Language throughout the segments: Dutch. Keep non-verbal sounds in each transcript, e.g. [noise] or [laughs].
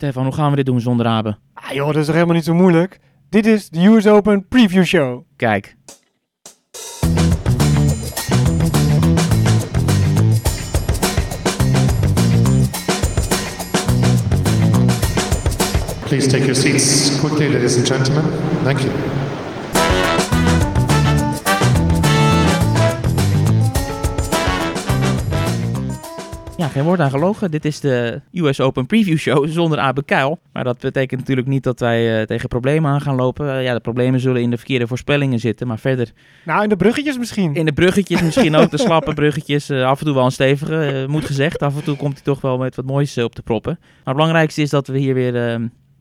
Stefan, hoe gaan we dit doen zonder Abe? Ah joh, dat is toch helemaal niet zo moeilijk? Dit is de US Open Preview Show. Kijk. Please take your seats quickly, ladies and gentlemen. Thank you. Ja, geen woord aan gelogen. Dit is de US Open Preview Show [laughs] zonder Abe Kuil. Maar dat betekent natuurlijk niet dat wij eh, tegen problemen aan gaan lopen. Eh, ja, de problemen zullen in de verkeerde voorspellingen zitten. Maar verder Nou, in de bruggetjes misschien. in de bruggetjes misschien ook. De slappe bruggetjes. eh, af en toe wel een stevige, moet gezegd. Af en toe komt hij toch wel met wat moois op de proppen. Maar het belangrijkste is dat we hier weer eh,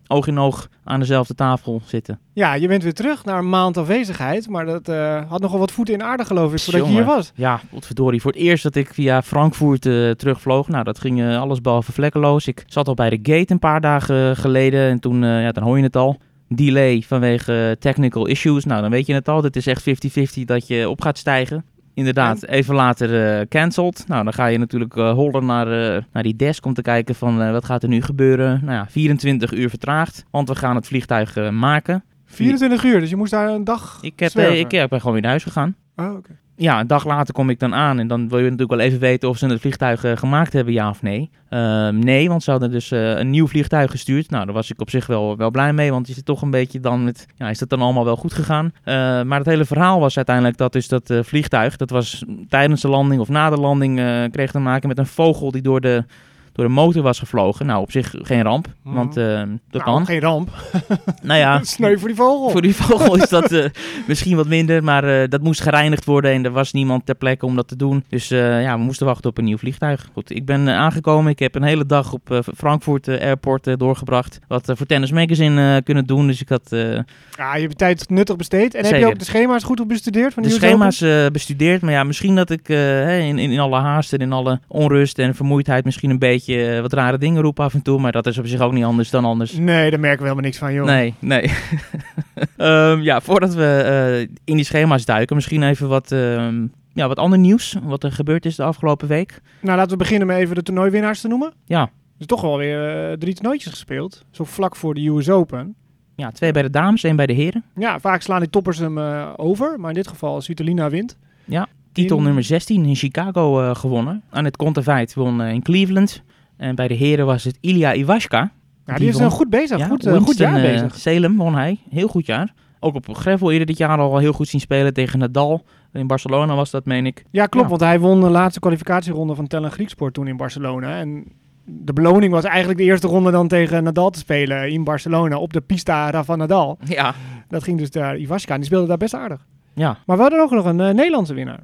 oog in oog aan dezelfde tafel zitten. Ja, je bent weer terug na een maand afwezigheid. Maar dat eh, had nogal wat voeten in aarde geloof ik, voordat je hier was. Ja, potverdorie. Voor het eerst dat ik via Frankfurt eh, terugvloog. Nou, dat ging eh, alles behalve vlekkeloos. Ik zat al bij de gate een paar dagen geleden. En toen, ja, dan hoor je het al. Delay vanwege technical issues. Nou, dan weet je het al. Dit is echt 50-50 dat je op gaat stijgen. Inderdaad, even later eh cancelled. Nou, dan ga je natuurlijk eh hollen naar, eh, naar die desk om te kijken van wat gaat er nu gebeuren. Nou ja, 24 uur vertraagd, want we gaan het vliegtuig maken. 24 uur, dus je moest daar een dag Ik, heb, ik, ben gewoon weer naar huis gegaan. Oh, oké. Ja, een dag later kom ik dan aan en dan wil je natuurlijk wel even weten of ze het vliegtuig eh, gemaakt hebben, ja of nee. Ehm, nee, want ze hadden dus eh, een nieuw vliegtuig gestuurd. Nou, daar was ik op zich wel, wel blij mee, want je zit toch een beetje dan met, ja, is dat dan allemaal wel goed gegaan? Eh, maar het hele verhaal was uiteindelijk dat dus dat eh, vliegtuig, dat was tijdens de landing of na de landing, kreeg te maken met een vogel die door de, door de motor was gevlogen. Nou, op zich geen ramp, Mhm. want eh, dat nou, kan. geen ramp. [laughs] Nou ja, [laughs] Sneu voor die vogel. voor die vogel is dat eh, misschien wat minder, maar eh, dat moest gereinigd worden en er was niemand ter plekke om dat te doen. Dus ja, we moesten wachten op een nieuw vliegtuig. Goed, ik ben aangekomen. Ik heb een hele dag op Frankfurt Airport doorgebracht. Wat voor Tennis Magazine kunnen doen. Dus ik had Ja, je hebt tijd nuttig besteed. En heb je ook de schema's goed op bestudeerd van de schema's bestudeerd. Maar ja, misschien dat ik in, in, in alle haast en in alle onrust en vermoeidheid misschien een beetje wat rare dingen roep af en toe. Maar dat is op zich ook niet anders dan anders. Nee, daar merken we helemaal niks van, joh. Nee, nee. [laughs] Ehm, ja, voordat we eh, in die schema's duiken, misschien even wat, ehm, ja, wat ander nieuws. Wat er gebeurd is de afgelopen week. Nou, laten we beginnen met even de toernooiwinnaars te noemen. Ja. Er is toch wel weer eh, drie toernooitjes gespeeld. Zo vlak voor de US Open. Ja, twee bij de dames, één bij de heren. Ja, vaak slaan die toppers hem eh, over. Maar in dit geval Svitolina wint. Titel In- nummer 16 in Chicago eh, gewonnen. Annette Kontaveit won eh, in Cleveland. En bij de heren was het Ilya Iwashka. Ja, Die die, is won. goed bezig. Ja, goed, eh, goed jaar eh, bezig. Salem won hij. Heel goed jaar. Ook op Gravel eerder dit jaar al heel goed zien spelen tegen Nadal. In Barcelona was dat, meen ik. Ja, klopt. ja. Want hij won de laatste kwalificatieronde van Tellen Grieksport toen in Barcelona. En de beloning was eigenlijk de eerste ronde dan tegen Nadal te spelen in Barcelona op de pista Rafa Nadal. Ja. Dat ging dus daar Iwaska en die speelde daar best aardig. Ja, Maar we hadden ook nog een eh, Nederlandse winnaar.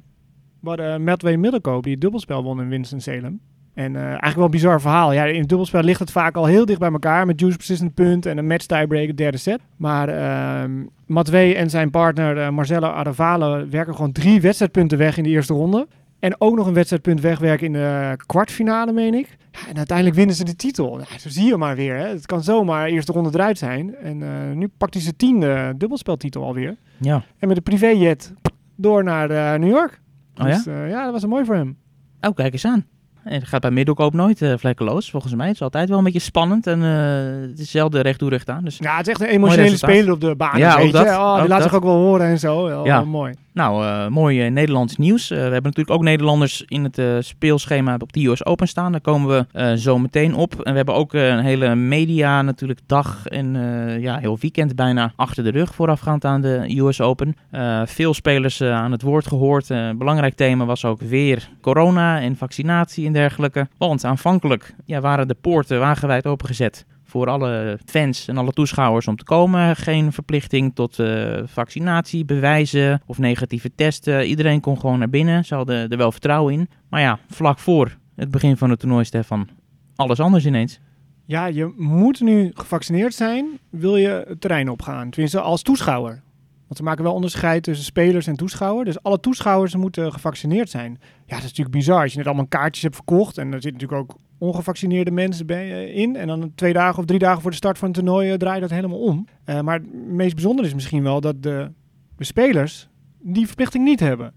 We hadden Medway Middelkoop die het dubbelspel won in Winston-Salem. En eh, eigenlijk wel een bizar verhaal. Ja, in het dubbelspel ligt het vaak al heel dicht bij elkaar. Met juice persistent punt en een match tiebreak, derde set. Maar ehm Matwee en zijn partner eh, Marcelo werken gewoon drie wedstrijdpunten weg in de eerste ronde. En ook nog een wedstrijdpunt wegwerken in de kwartfinale, meen ik. Ja, en uiteindelijk winnen ze de titel. Ja, zo zie je maar weer. Hè. Het kan zomaar eerste ronde eruit zijn. En eh, nu pakt hij zijn tiende dubbelspeltitel alweer. ja. En met de privéjet door naar New York. Oh ja? Dus ja, dat was mooi voor hem. Oh, kijk eens aan. En het gaat bij middelkoop nooit eh, vlekkeloos, volgens mij. Het is altijd wel een beetje spannend en eh, het is zelden recht toe recht aan. Dus, Ja, het is echt een emotionele speler op de baan. Ja, weet ook je. dat, Oh, die laat dat. zich ook wel horen en zo. Ja. wel mooi. Nou, eh, mooi Nederlands nieuws. Eh, we hebben natuurlijk ook Nederlanders in het eh, speelschema op de US Open staan. Daar komen we zo meteen op. En we hebben ook een hele media natuurlijk dag en ja, heel weekend bijna achter de rug voorafgaand aan de US Open. Veel spelers aan het woord gehoord. Eh, belangrijk thema was ook weer corona en vaccinatie en dergelijke. Want aanvankelijk ja, waren de poorten wagenwijd opengezet voor alle fans en alle toeschouwers om te komen. Geen verplichting tot eh, vaccinatie, bewijzen of negatieve testen. Iedereen kon gewoon naar binnen. Ze hadden er wel vertrouwen in. Maar ja, vlak voor het begin van het toernooi, Stefan, alles anders ineens. Ja, je moet nu gevaccineerd zijn, wil je het terrein opgaan. Tenminste, als toeschouwer. Want we maken wel onderscheid tussen spelers en toeschouwer. Dus alle toeschouwers moeten gevaccineerd zijn. Ja, dat is natuurlijk bizar. Als je net allemaal kaartjes hebt verkocht. En er zitten natuurlijk ook ongevaccineerde mensen bij, eh, in. En dan twee dagen of drie dagen voor de start van het toernooi eh, draai je dat helemaal om. Eh, maar het meest bijzondere is misschien wel dat de, de spelers die verplichting niet hebben.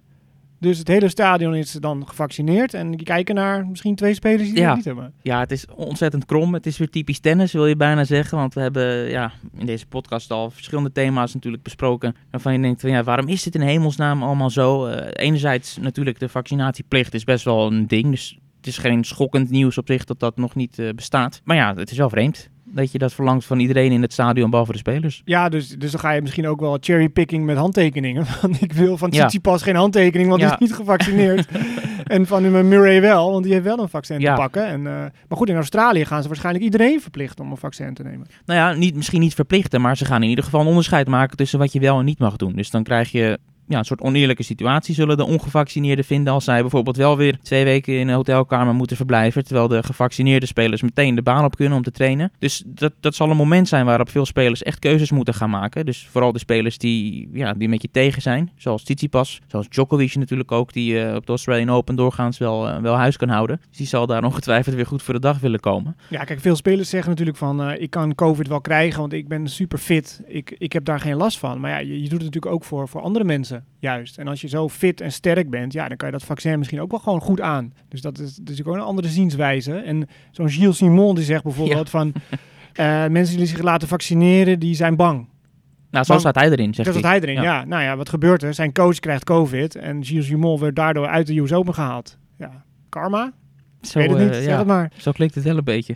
Dus het hele stadion is dan gevaccineerd. En die kijken naar misschien twee spelers die Ja. het niet hebben. Ja, het is ontzettend krom. Het is weer typisch tennis, wil je bijna zeggen. Want we hebben ja, in deze podcast al verschillende thema's natuurlijk besproken. Waarvan je denkt, van, ja, waarom is dit in hemelsnaam allemaal zo? Eh, enerzijds natuurlijk de vaccinatieplicht is best wel een ding. Dus het is geen schokkend nieuws op zich dat dat nog niet eh, bestaat. Maar ja, het is wel vreemd dat je dat verlangt van iedereen in het stadion, behalve de spelers. Ja, dus, dus dan ga je misschien ook wel cherrypicking met handtekeningen. [laughs] Want ik wil van Ja. Tsitsipas geen handtekening, want hij is niet gevaccineerd. [laughs] en van uh, Murray wel, want die heeft wel een vaccin Ja. te pakken. En, eh, maar goed, in Australië gaan ze waarschijnlijk iedereen verplichten om een vaccin te nemen. Nou ja, niet, misschien niet verplichten, maar ze gaan in ieder geval een onderscheid maken tussen wat je wel en niet mag doen. Dus dan krijg je ja, een soort oneerlijke situatie, zullen de ongevaccineerden vinden als zij bijvoorbeeld wel weer twee weken in een hotelkamer moeten verblijven, terwijl de gevaccineerde spelers meteen de baan op kunnen om te trainen. Dus dat, dat zal een moment zijn waarop veel spelers echt keuzes moeten gaan maken. Dus vooral de spelers die, ja, die met je tegen zijn, zoals Tsitsipas, zoals Djokovic natuurlijk ook, die eh, op de Australian Open doorgaans wel, eh, wel huis kan houden. Dus die zal daar ongetwijfeld weer goed voor de dag willen komen. Ja, kijk, veel spelers zeggen natuurlijk van... eh, ik kan COVID wel krijgen, want ik ben super fit. Ik, ik heb daar geen last van. Maar ja, je, je doet het natuurlijk ook voor, voor andere mensen, juist. En als je zo fit en sterk bent... ja, dan kan je dat vaccin misschien ook wel gewoon goed aan. Dus dat is natuurlijk ook een andere zienswijze. En zo'n Gilles Simon die zegt bijvoorbeeld van... eh, mensen die zich laten vaccineren, die zijn bang. Nou, zo staat hij erin, zegt Dat is hij. hij erin, ja. Nou ja, wat gebeurt er? Zijn coach krijgt COVID en Gilles Simon werd daardoor uit de US Open gehaald. Ja, karma? Zo, Weet het niet, eh, zeg ja. het maar. Zo klinkt het wel een beetje.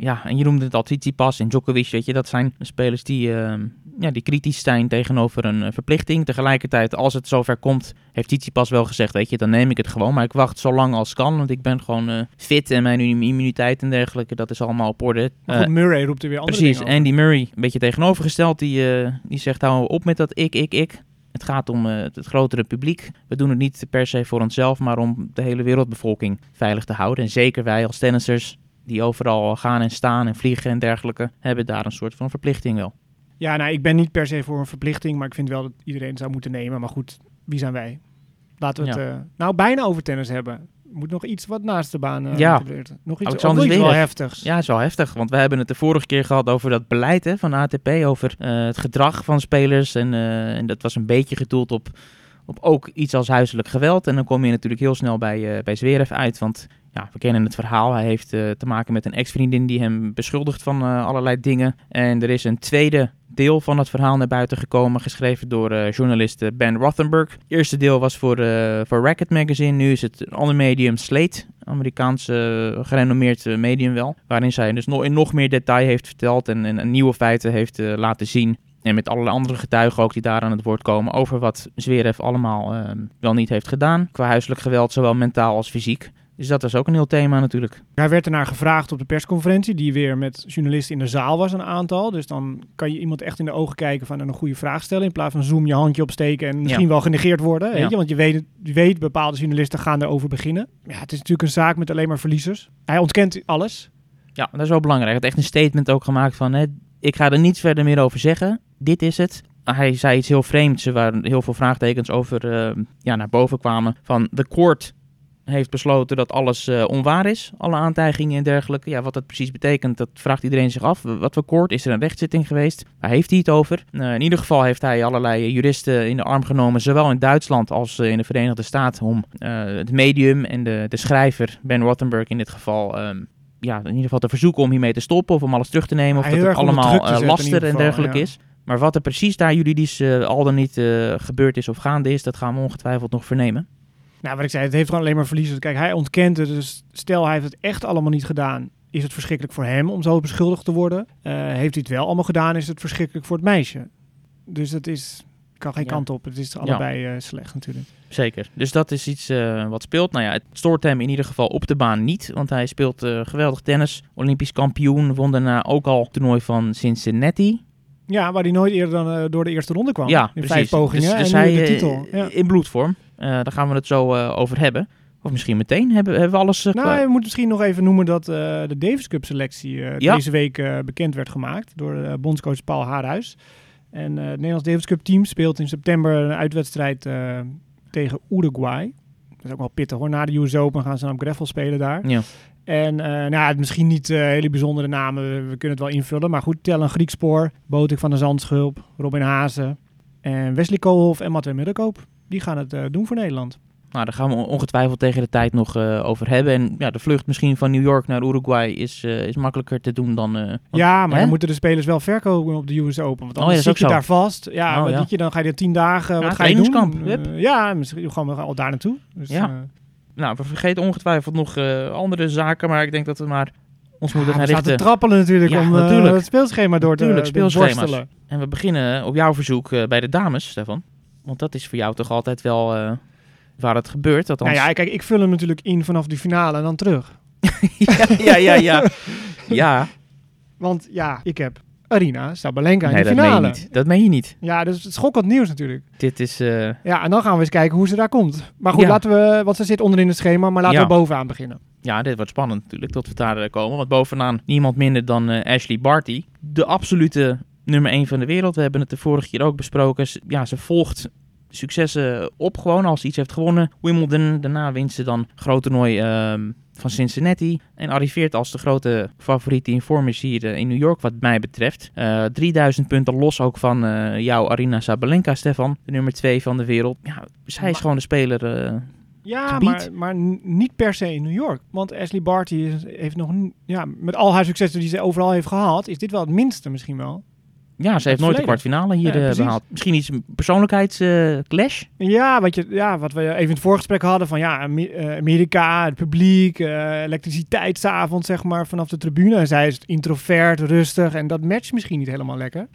Ja, en je noemde het al Tsitsipas en Djokovic, weet je, dat zijn spelers die, ehm, ja, die kritisch zijn tegenover een eh, verplichting. Tegelijkertijd, als het zover komt, heeft Tsitsipas wel gezegd, weet je, dan neem ik het gewoon. Maar ik wacht zo lang als kan, want ik ben gewoon eh, fit en mijn immuniteit en dergelijke, dat is allemaal op orde. Maar Eh, goed, Murray roept er weer andere Precies. Andy Murray, een beetje tegenovergesteld, die, die zegt hou op met dat ik, ik, ik. Het gaat om het grotere publiek. We doen het niet per se voor onszelf, maar om de hele wereldbevolking veilig te houden. En zeker wij als tennissers, die overal gaan en staan en vliegen en dergelijke, hebben daar een soort van verplichting wel. Ja, nou, ik ben niet per se voor een verplichting, maar ik vind wel dat iedereen het zou moeten nemen. Maar goed, wie zijn wij? Laten we het eh, nou bijna over tennis hebben. Moet nog iets wat naast de baan eh, Ja. gebeurt. Nog iets, Alexander nog iets wel heftigs. Ja, is wel heftig, want we hebben het de vorige keer gehad over dat beleid hè, van ATP, over eh, het gedrag van spelers. En, en dat was een beetje gedoeld op, op ook iets als huiselijk geweld. En dan kom je natuurlijk heel snel bij, eh bij Zverev uit, want ja, we kennen het verhaal. Hij heeft eh, te maken met een ex-vriendin die hem beschuldigt van eh, allerlei dingen. En er is een tweede deel van het verhaal naar buiten gekomen, geschreven door eh, journalist Ben Rothenberg. Het eerste deel was voor, voor Racket Magazine, nu is het een ander medium, Slate. Amerikaanse gerenommeerd medium wel. Waarin zij dus nog, in nog meer detail heeft verteld en, en, nieuwe feiten heeft laten zien. En met allerlei andere getuigen ook die daar aan het woord komen over wat Zverev allemaal eh, wel niet heeft gedaan. Qua huiselijk geweld, zowel mentaal als fysiek. Dus dat was ook een heel thema natuurlijk. Hij werd ernaar gevraagd op de persconferentie, die weer met journalisten in de zaal was, een aantal. Dus dan kan je iemand echt in de ogen kijken van en een goede vraag stellen. In plaats van zoom je handje opsteken en misschien Ja. wel genegeerd worden. Weet Ja. je? Want je weet, je weet, bepaalde journalisten gaan erover beginnen. Ja, het is natuurlijk een zaak met alleen maar verliezers. Hij ontkent alles. Ja, dat is wel belangrijk. Hij heeft echt een statement ook gemaakt van... Hè, ik ga er niets verder meer over zeggen. Dit is het. Hij zei iets heel vreemds, waar heel veel vraagtekens over eh, ja, naar boven kwamen. Van de court heeft besloten dat alles eh, onwaar is. Alle aantijgingen en dergelijke. Ja, wat dat precies betekent, dat vraagt iedereen zich af. Wat voor court? Is er een rechtszitting geweest? Waar heeft hij het over? Eh, in ieder geval heeft hij allerlei juristen in de arm genomen, zowel in Duitsland als eh, in de Verenigde Staten, om eh, het medium en de, de schrijver, Ben Rothenberg in dit geval, ehm, ja, in ieder geval te verzoeken om hiermee te stoppen of om alles terug te nemen. Of dat het allemaal laster en dergelijke ja. is. Maar wat er precies daar juridisch eh, al dan niet gebeurd is of gaande is, dat gaan we ongetwijfeld nog vernemen. Nou, wat ik zei, het heeft gewoon alleen maar verliezers. Kijk, hij ontkent het. Dus stel hij heeft het echt allemaal niet gedaan. Is het verschrikkelijk voor hem om zo beschuldigd te worden? Eh, heeft hij het wel allemaal gedaan, is het verschrikkelijk voor het meisje. Dus dat is, kan geen Ja. kant op. Het is allebei eh, slecht natuurlijk. Zeker. Dus dat is iets eh, wat speelt. Nou ja, het stoort hem in ieder geval op de baan niet. Want hij speelt geweldig tennis. Olympisch kampioen. Won daarna ook al het toernooi van Cincinnati. Ja, waar hij nooit eerder dan door de eerste ronde kwam. ja, in precies. vijf pogingen Dus, dus en hij de titel. Ja. in bloedvorm. Eh, daar gaan we het zo eh, over hebben. Of misschien meteen. Hebben, hebben we alles... eh, Nou, qua- je moet misschien nog even noemen dat de Davis Cup selectie Ja. deze week bekend werd gemaakt door bondscoach Paul Haarhuis. En het Nederlands Davis Cup team speelt in september een uitwedstrijd tegen Uruguay. Dat is ook wel pittig hoor. Na de US Open gaan ze dan op gravel spelen daar. Ja. En nou, ja, misschien niet hele bijzondere namen, we, we kunnen het wel invullen. Maar goed, Tel een Griekspoor, Botik van der Zandschulp, Robin Hazen en Wesley Koolhof en Matwee Middelkoop. Die gaan het eh, doen voor Nederland. Nou, daar gaan we on- ongetwijfeld tegen de tijd nog eh, over hebben. En ja, de vlucht misschien van New York naar Uruguay is, eh, is makkelijker te doen dan... want- Ja, maar Hè? dan moeten de spelers wel verkopen op de US Open. Want Oh, ja, anders is zit je daar vast. Ja, Oh, wat ja. doe je dan? Ga je er tien dagen, Ja, wat ga je doen? ja, misschien gewoon al daar naartoe. Dus, Ja. Nou, we vergeten ongetwijfeld nog andere zaken, maar ik denk dat we maar ons moeten gaan we zaten te richten. trappelen natuurlijk om natuurlijk. het speelschema door te, speelschema's. En we beginnen op jouw verzoek bij de dames, Stefan. Want dat is voor jou toch altijd wel eh, waar het gebeurt. Althans, Nou ja, kijk, ik vul hem natuurlijk in vanaf die finale en dan terug. [laughs] ja, ja, ja, ja. [laughs] Ja, Want ja, ik heb Arina Sabalenka in nee, de dat meen finale. je niet. Dat meen je niet. Ja, dus het schokkend nieuws natuurlijk. Dit is... eh, Ja, en dan gaan we eens kijken hoe ze daar komt. Maar goed, Ja. laten we, want ze zit onderin het schema, maar laten Ja. we bovenaan beginnen. Ja, dit wordt spannend natuurlijk, tot we daar eh, komen. Want bovenaan niemand minder dan Ashley Barty. De absolute nummer 1 van de wereld. We hebben het de vorige keer ook besproken. Ja, ze volgt successen op gewoon als ze iets heeft gewonnen. Wimbledon, daarna wint ze dan groot toernooi ehm, van Cincinnati. En arriveert als de grote favoriet die in vorm is hier eh, in New York wat mij betreft. Eh 3000 punten los ook van eh, jouw Arina Sabalenka, Stefan. De nummer 2 van de wereld. Ja, zij is gewoon de speler... eh, Ja, maar, maar niet per se in New York. Want Ashley Barty is- heeft nog, ja, met al haar successen die ze overal heeft gehad, is dit wel het minste misschien wel. Ja, ze heeft nooit de kwartfinale hier Ja, eh, behaald. Misschien iets een persoonlijkheidsclash. Ja, wat, je, ja, wat we even in het voorgesprek hadden van ja, eh, Amerika, het publiek, eh, elektriciteit s'avonds zeg maar vanaf de tribune. En zij is introvert, rustig en dat matcht misschien niet helemaal lekker.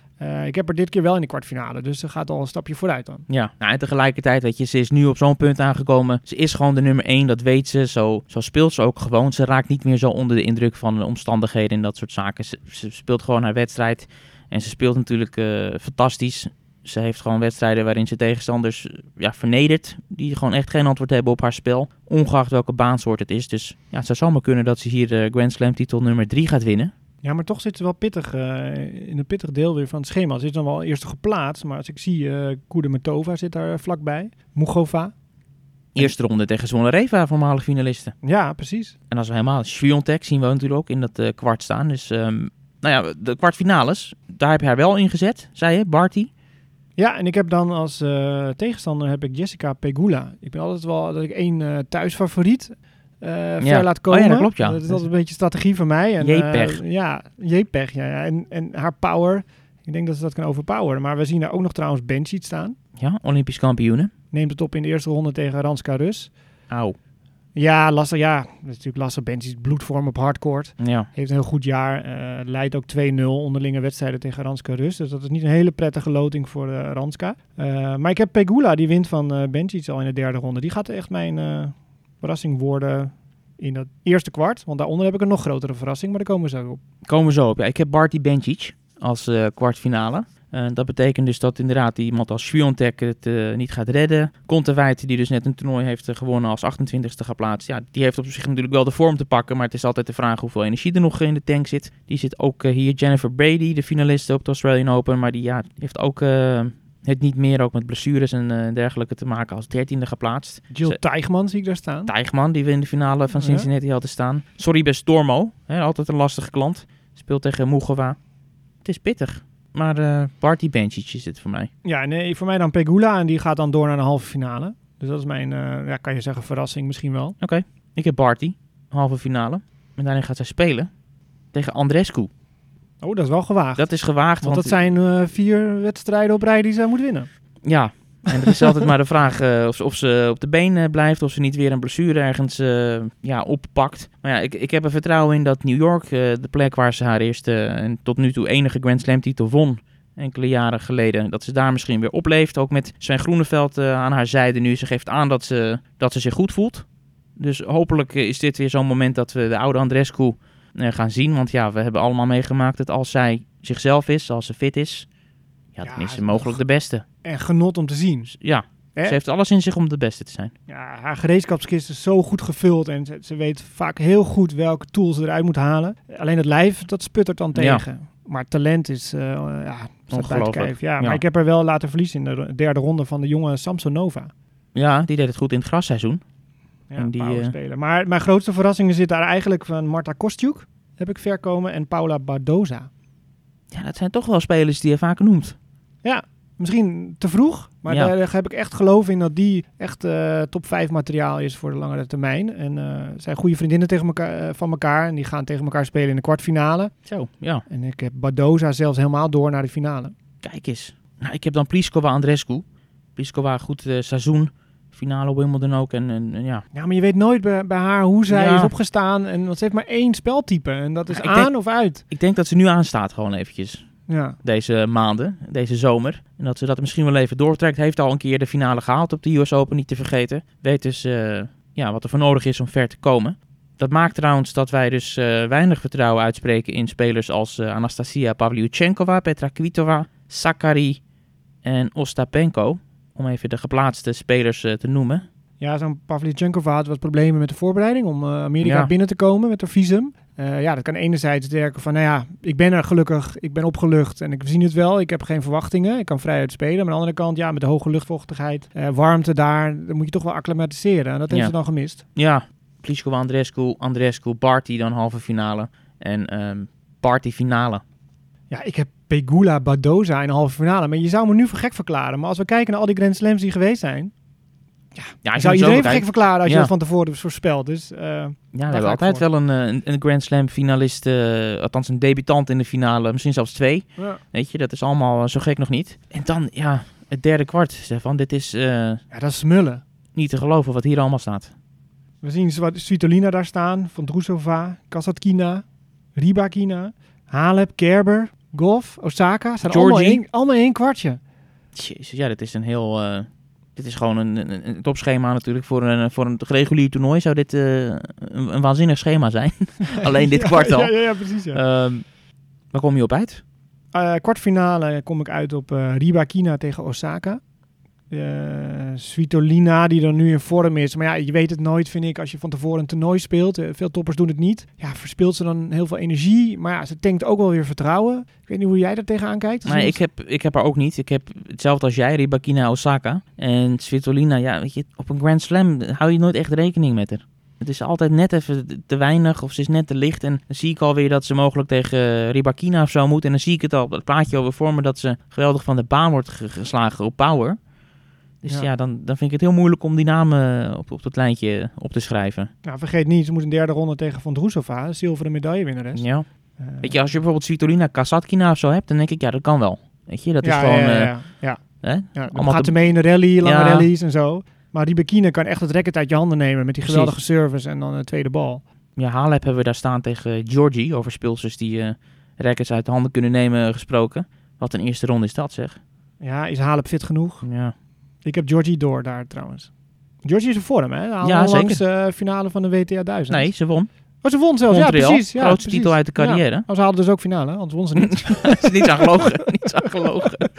Ik heb er dit keer wel in de kwartfinale, dus ze gaat al een stapje vooruit dan. ja, nou, en tegelijkertijd, weet je, ze is nu op zo'n punt aangekomen. Ze is gewoon de nummer 1, dat weet ze. Zo, zo speelt ze ook gewoon. Ze raakt niet meer zo onder de indruk van de omstandigheden en dat soort zaken. Ze, ze speelt gewoon haar wedstrijd. En ze speelt natuurlijk eh, fantastisch. Ze heeft gewoon wedstrijden waarin ze tegenstanders ja, vernedert. Die gewoon echt geen antwoord hebben op haar spel. Ongeacht welke baansoort het is. Dus ja, het zou zomaar kunnen dat ze hier de Grand Slam titel nummer 3 gaat winnen. Ja, maar toch zit ze wel pittig eh, in een pittig deel weer van het schema. Ze is dan wel eerst geplaatst, maar als ik zie, eh Kudermetova zit daar vlakbij. Mugova. Eerste ronde tegen Zvonareva, voormalig finaliste. Ja, precies. En als we helemaal Sviontek zien we natuurlijk ook in dat kwart staan. Dus ehm, nou ja, de kwartfinales, daar heb je haar wel in gezet, zei je, Barty. Ja, en ik heb dan als eh, tegenstander heb ik Jessica Pegula. Ik ben altijd wel dat ik één eh, thuisfavoriet eh ver laat komen. Oh ja, dat klopt, ja. Dat is altijd een beetje strategie van mij. En, ja, Jepeg, ja. ja. En, en haar power, ik denk dat ze dat kan overpoweren. Maar we zien daar ook nog trouwens Benchit staan. Ja, Olympisch kampioene. Neemt het op in de eerste ronde tegen Ranska Rus. Auw. Ja, Lasse, ja, dat is natuurlijk Lasse Benchit, bloedvorm op hardcourt. Ja. Heeft een heel goed jaar. eh, leidt ook 2-0 onderlinge wedstrijden tegen Ranska Rus. Dus dat is niet een hele prettige loting voor eh, Ranska. Eh, maar ik heb Pegula, die wint van Benčić al in de derde ronde. Die gaat echt mijn verrassing worden in dat eerste kwart. Want daaronder heb ik een nog grotere verrassing, maar daar komen we zo op. Komen we zo op. Ja, ik heb Barty Bencic als kwartfinale. Eh, dat betekent dus dat inderdaad iemand als Sviontek het eh, niet gaat redden. Kontaveit, die dus net een toernooi heeft eh, gewonnen als 28ste geplaatst. Ja, die heeft op zich natuurlijk wel de vorm te pakken. Maar het is altijd de vraag hoeveel energie er nog in de tank zit. Die zit ook hier. Jennifer Brady, de finaliste op de Australian Open. Maar die ja, heeft ook het niet meer ook met blessures en dergelijke te maken als 13e geplaatst. Jill Teichman zie ik daar staan. Tijgman, die we in de finale van Ja. Cincinnati hadden staan. Sorry bij Stormo, hè, altijd een lastige klant. Speelt tegen Mugova. Het is pittig. Maar eh Barty Bencic is dit voor mij. Ja, nee, voor mij dan Pegula en die gaat dan door naar de halve finale. Dus dat is mijn, eh, ja, kan je zeggen, verrassing misschien wel. Oké, ik heb Barty, halve finale. En daarin gaat zij spelen tegen Andrescu. Oh, dat is wel gewaagd. Dat is gewaagd, want want, dat zijn eh, vier wedstrijden op rij die zij moet winnen. ja... En er is altijd maar de vraag eh, of, ze, of ze op de been eh, blijft, of ze niet weer een blessure ergens eh, ja, oppakt. Maar ja, ik, ik heb er vertrouwen in dat New York, de plek waar ze haar eerste en tot nu toe enige Grand Slam titel won, enkele jaren geleden, dat ze daar misschien weer opleeft. Ook met zijn Groeneveld eh, aan haar zijde nu. Ze geeft aan dat ze, dat ze zich goed voelt. Dus hopelijk is dit weer zo'n moment dat we de oude Andrescu gaan zien. Want ja, we hebben allemaal meegemaakt dat als zij zichzelf is, als ze fit is, ja, dan is ze mogelijk de beste. En genot om te zien. Ja, ze heeft alles in zich om de beste te zijn. Ja, haar gereedschapskist is zo goed gevuld en ze, ze weet vaak heel goed welke tools ze eruit moet halen. Alleen het lijf, dat sputtert dan Ja. tegen. Maar talent is, eh ja, Ongelooflijk. Ja, Ja. maar ik heb er wel laten verliezen in de derde ronde van de jonge Samsonova. Ja, die deed het goed in het grasseizoen. Ja, En die, powerspeler. Maar mijn grootste verrassingen zitten daar eigenlijk van Marta Kostjuk, heb ik verkomen, en Paula Badoza. Ja, dat zijn toch wel spelers die je vaak noemt. Ja, Misschien te vroeg, maar Ja. daar heb ik echt geloof in dat die echt eh, top 5 materiaal is voor de langere termijn. En eh zijn goede vriendinnen tegen elkaar, eh, van elkaar en die gaan tegen elkaar spelen in de kwartfinale. Zo, ja. En ik heb Badoza zelfs helemaal door naar de finale. Kijk eens. Nou, ik heb dan Pliskova Andrescu. Pliskova, goed seizoen. Finale Wimbledon ook. En, en, en ja, Ja, maar je weet nooit bij, bij haar hoe zij Ja. is opgestaan. En want ze heeft maar één speltype en dat is Ja, ik aan denk- of uit. ik denk dat ze nu aanstaat gewoon eventjes. Ja. Deze maanden, deze zomer. En dat ze dat misschien wel even doortrekt. Heeft al een keer de finale gehaald op de US Open, niet te vergeten. Weet dus eh, ja, wat er voor nodig is om ver te komen. Dat maakt trouwens dat wij dus eh, weinig vertrouwen uitspreken in spelers als eh, Anastasia Pavlyuchenkova, Petra Kvitova, Sakari en Ostapenko. Om even de geplaatste spelers te noemen. Ja, zo'n Pavlyuchenkova had wat problemen met de voorbereiding om Amerika Ja. binnen te komen met haar visum. Eh, ja, dat kan enerzijds werken van, nou ja, ik ben er gelukkig, ik ben opgelucht en ik zie het wel, ik heb geen verwachtingen, ik kan vrijuit spelen. Maar aan de andere kant, ja, met de hoge luchtvochtigheid, eh, warmte daar, dan moet je toch wel acclimatiseren. En dat heeft Ja. ze dan gemist. Ja, Pliskova Andrescu, Andrescu, Barty dan halve finale. En Barty finale. Ja, ik heb Pegula Badoza in de halve finale, maar je zou me nu voor gek verklaren. Maar als we kijken naar al die Grand Slams die geweest zijn, Ja, je als zou iedereen gek verklaren als je Ja. dat van tevoren voorspelt. Dus eh, Ja, we hebben ik altijd voor. wel een, eh, een, een Grand Slam finalist, eh, althans een debutant in de finale, misschien zelfs twee. ja. Weet je, dat is allemaal zo gek nog niet. En dan, ja, het derde kwart, Stefan. Dit is ja, dat is smullen. niet te geloven wat hier allemaal staat. We zien Svitolina daar staan, Van Drusova, Kasatkina, Ribakina, Halep, Kerber, Goff, Osaka. Zijn allemaal Georgie. één, allemaal één kwartje. Jezus, ja, dit is een heel... dit is gewoon een, een, een topschema natuurlijk. Voor een, voor een regulier toernooi zou dit eh, een, een waanzinnig schema zijn. [laughs] Alleen dit Ja, kwart al. Ja, ja, ja, precies. Ja. Ehm, waar kom je op uit? Eh, kwartfinale kom ik uit op eh Ribakina tegen Osaka. Eh Svitolina, die er nu in vorm is. Maar ja, je weet het nooit, vind ik, als je van tevoren een toernooi speelt. Eh, veel toppers doen het niet. Ja, verspilt ze dan heel veel energie. Maar ja, ze tankt ook wel weer vertrouwen. Ik weet niet hoe jij daar tegenaan kijkt. Nee, ik heb, ik heb haar ook niet. Ik heb hetzelfde als jij, Ribakina Osaka. En Svitolina, ja, weet je, op een Grand Slam hou je nooit echt rekening met haar. Het is altijd net even te weinig of ze is net te licht. En dan zie ik alweer dat ze mogelijk tegen Ribakina of zo moet. En dan zie ik het al het plaatje alweer voor me dat ze geweldig van de baan wordt ge- geslagen op power. Dus ja, Ja. dan, dan vind ik het heel moeilijk om die namen op, op dat lijntje op te schrijven. Nou, vergeet niet, ze moet een derde ronde tegen Van Drusova, de zilveren medaillewinnares. Ja. Eh, Weet je, als je bijvoorbeeld Svitolina Kasatkina of zo hebt, dan denk ik, ja, dat kan wel. Weet je, dat is gewoon... ja, ja, eh, ja. ja. hè? Dan gaat te- mee in de rally, lange rallies en zo. Maar die Bekine kan echt het racket uit je handen nemen met die Precies. geweldige service en dan een tweede bal. Ja, Halep hebben we daar staan tegen Georgie. Over speelsters die eh rackets uit de handen kunnen nemen gesproken. Wat een eerste ronde is dat zeg. Ja, is Halep fit genoeg? Ja, Ik heb Georgie door daar trouwens. Georgie is in vorm, hè? Ja, ja, langs de finale van de WTA 1000. nee, ze won. Oh, ze won zelfs. Montreal, ja, precies. Ja, grootste precies. titel uit de carrière. Ja. Oh, ze haalden dus ook finale, anders won ze niet. [laughs] is niet aan gelogen. [laughs] niet aan gelogen. [laughs]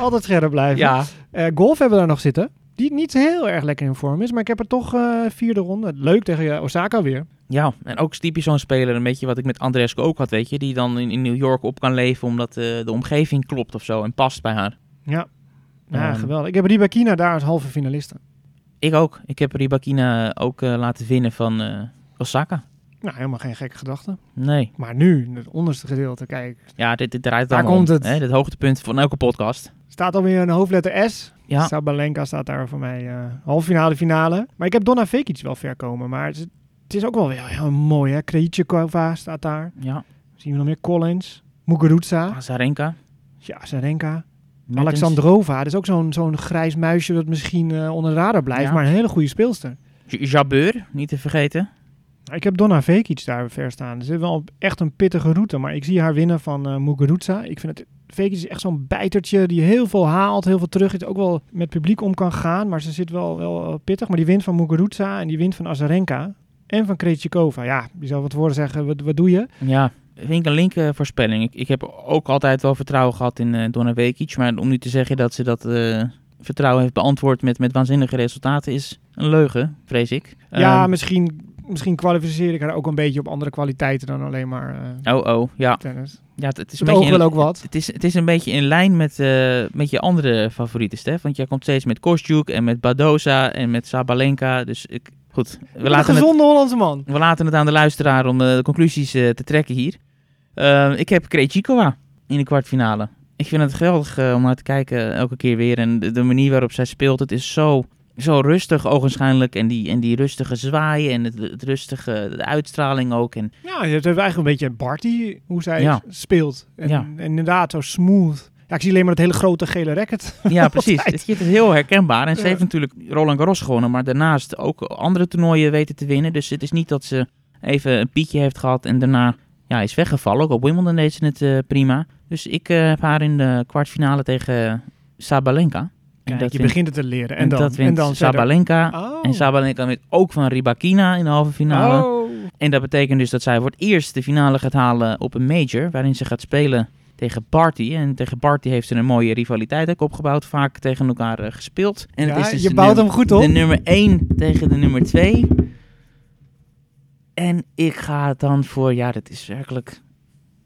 Altijd scherp blijven. Ja, Eh, golf hebben we daar nog zitten. Die niet heel erg lekker in vorm is, maar ik heb er toch eh, vierde ronde. Leuk tegen eh, Osaka weer. ja, en ook typisch zo'n speler, een beetje wat ik met Andrescu ook had, weet je. Die dan in, in New York op kan leven omdat eh, de omgeving klopt of zo en past bij haar. Ja, ja Ehm, geweldig. Ik heb Ribakina daar als halve finaliste. Ik ook. Ik heb Ribakina ook eh, laten winnen van eh, Osaka. Nou, helemaal geen gekke gedachte. Nee. Maar nu, het onderste gedeelte, kijk. Ja, dit, dit draait Daar komt om, het. Hè? Het hoogtepunt van elke podcast. Staat alweer een hoofdletter S. Ja, Sabalenka staat daar voor mij eh halve finale, finale. Maar ik heb Donna Vekic wel ver komen. Maar het is, het is ook wel weer heel mooi, hè. Krejcikova staat daar. ja. Zien we nog meer Collins. Muguruza. Azarenka. Ja, Zarenka. Mertens. Alexandrova. Dat is ook zo'n zo'n grijs muisje dat misschien eh, onder de radar blijft. Ja. Maar een hele goede speelster. J- Jabeur, niet te vergeten. Ik heb Donna Vekic daar ver staan. Het is wel echt een pittige route. Maar ik zie haar winnen van eh Muguruza. Ik vind het... Vekic is echt zo'n bijtertje die heel veel haalt, heel veel terug. is ook wel met publiek om kan gaan. Maar ze zit wel, wel pittig. Maar die wint van Muguruza en die wint van Azarenka. En van Krejcikova. Ja, je zou wat woorden zeggen. Wat, wat doe je? Ja, vind ik een linker voorspelling. Ik, ik heb ook altijd wel vertrouwen gehad in eh Donna Vekic. Maar om nu te zeggen dat ze dat eh, vertrouwen heeft beantwoord met, met waanzinnige resultaten is een leugen, vrees ik. ja, Ehm, misschien, misschien kwalificeer ik haar ook een beetje op andere kwaliteiten dan alleen maar eh, Oh, oh, ja. tennis. ja het, het is een Het beetje in- ook wat. Het is, het is een beetje in lijn met, met je andere favorieten, Stef. Want jij komt steeds met Kostjuk en met Badoza en met Sabalenka. Dus ik, goed, we Een laten, het, gezonde Hollandse man. we laten het aan de luisteraar om eh, de conclusies eh, te trekken hier. Eh, ik heb Krejcikova in de kwartfinale. Ik vind het geweldig om naar te kijken elke keer weer. En de, de manier waarop zij speelt, het is zo, zo rustig ogenschijnlijk. En die, en die rustige zwaaien en het, het rustige de uitstraling ook. En Ja, je hebt eigenlijk een beetje Barty, hoe zij Ja. speelt. En, Ja. en inderdaad, zo smooth. Ja, ik zie alleen maar het hele grote gele racket. [laughs] Ja, precies. Het, het is heel herkenbaar. En ze heeft natuurlijk Roland Garros gewonnen, maar daarnaast ook andere toernooien weten te winnen. Dus het is niet dat ze even een piekje heeft gehad en daarna ja, is weggevallen. Ook op Wimbledon deed ze het eh, prima. Dus ik eh, heb haar in de kwartfinale tegen Sabalenka. En Kijk, dat je wint- begint het te leren. En, en dan, dat wint en dan. Sabalenka. Oh. En Sabalenka wint ook van Rybakina in de halve finale. Oh. En dat betekent dus dat zij voor het eerst de finale gaat halen op een major, waarin ze gaat spelen tegen Barty. En tegen Barty heeft ze een mooie rivaliteit ook opgebouwd, vaak tegen elkaar eh, gespeeld. En Ja, het is dus je bouwt hem goed op. De nummer 1 tegen de nummer 2. En ik ga dan voor, ja, dat is werkelijk...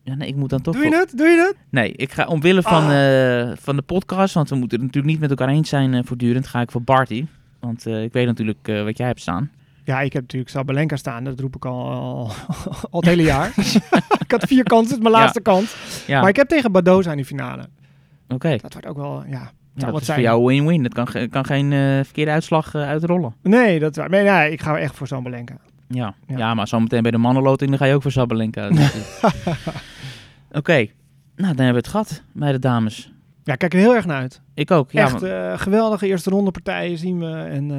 Ja, nee, ik moet dan toch... Doe je het? Doe je het? Nee, ik ga omwille van, Ah. eh, van de podcast, want we moeten het natuurlijk niet met elkaar eens zijn eh, voortdurend, ga ik voor Barty. Want ik weet natuurlijk wat jij hebt staan. Ja, ik heb natuurlijk Sabalenka staan. Dat roep ik al, al, [laughs] al het hele jaar. [laughs] ik had vier kansen, het is mijn laatste kans. Maar ik heb tegen Badoza in die finale. oké. Dat wordt ook wel, ja... Dat is zijn. voor jou win-win. Dat kan, kan geen eh, verkeerde uitslag eh, uitrollen. Nee, dat, nee, nee, ik ga echt voor Sabalenka. Ja. Ja. Ja. maar zometeen bij de mannenloting dan ga je ook voor Sabalenka. [laughs] Dus, Oké, nou dan hebben we het gehad bij de dames. Ja, ik kijk er heel erg naar uit. Ik ook. Ja, echt maar- eh, geweldige eerste ronde partijen zien we. En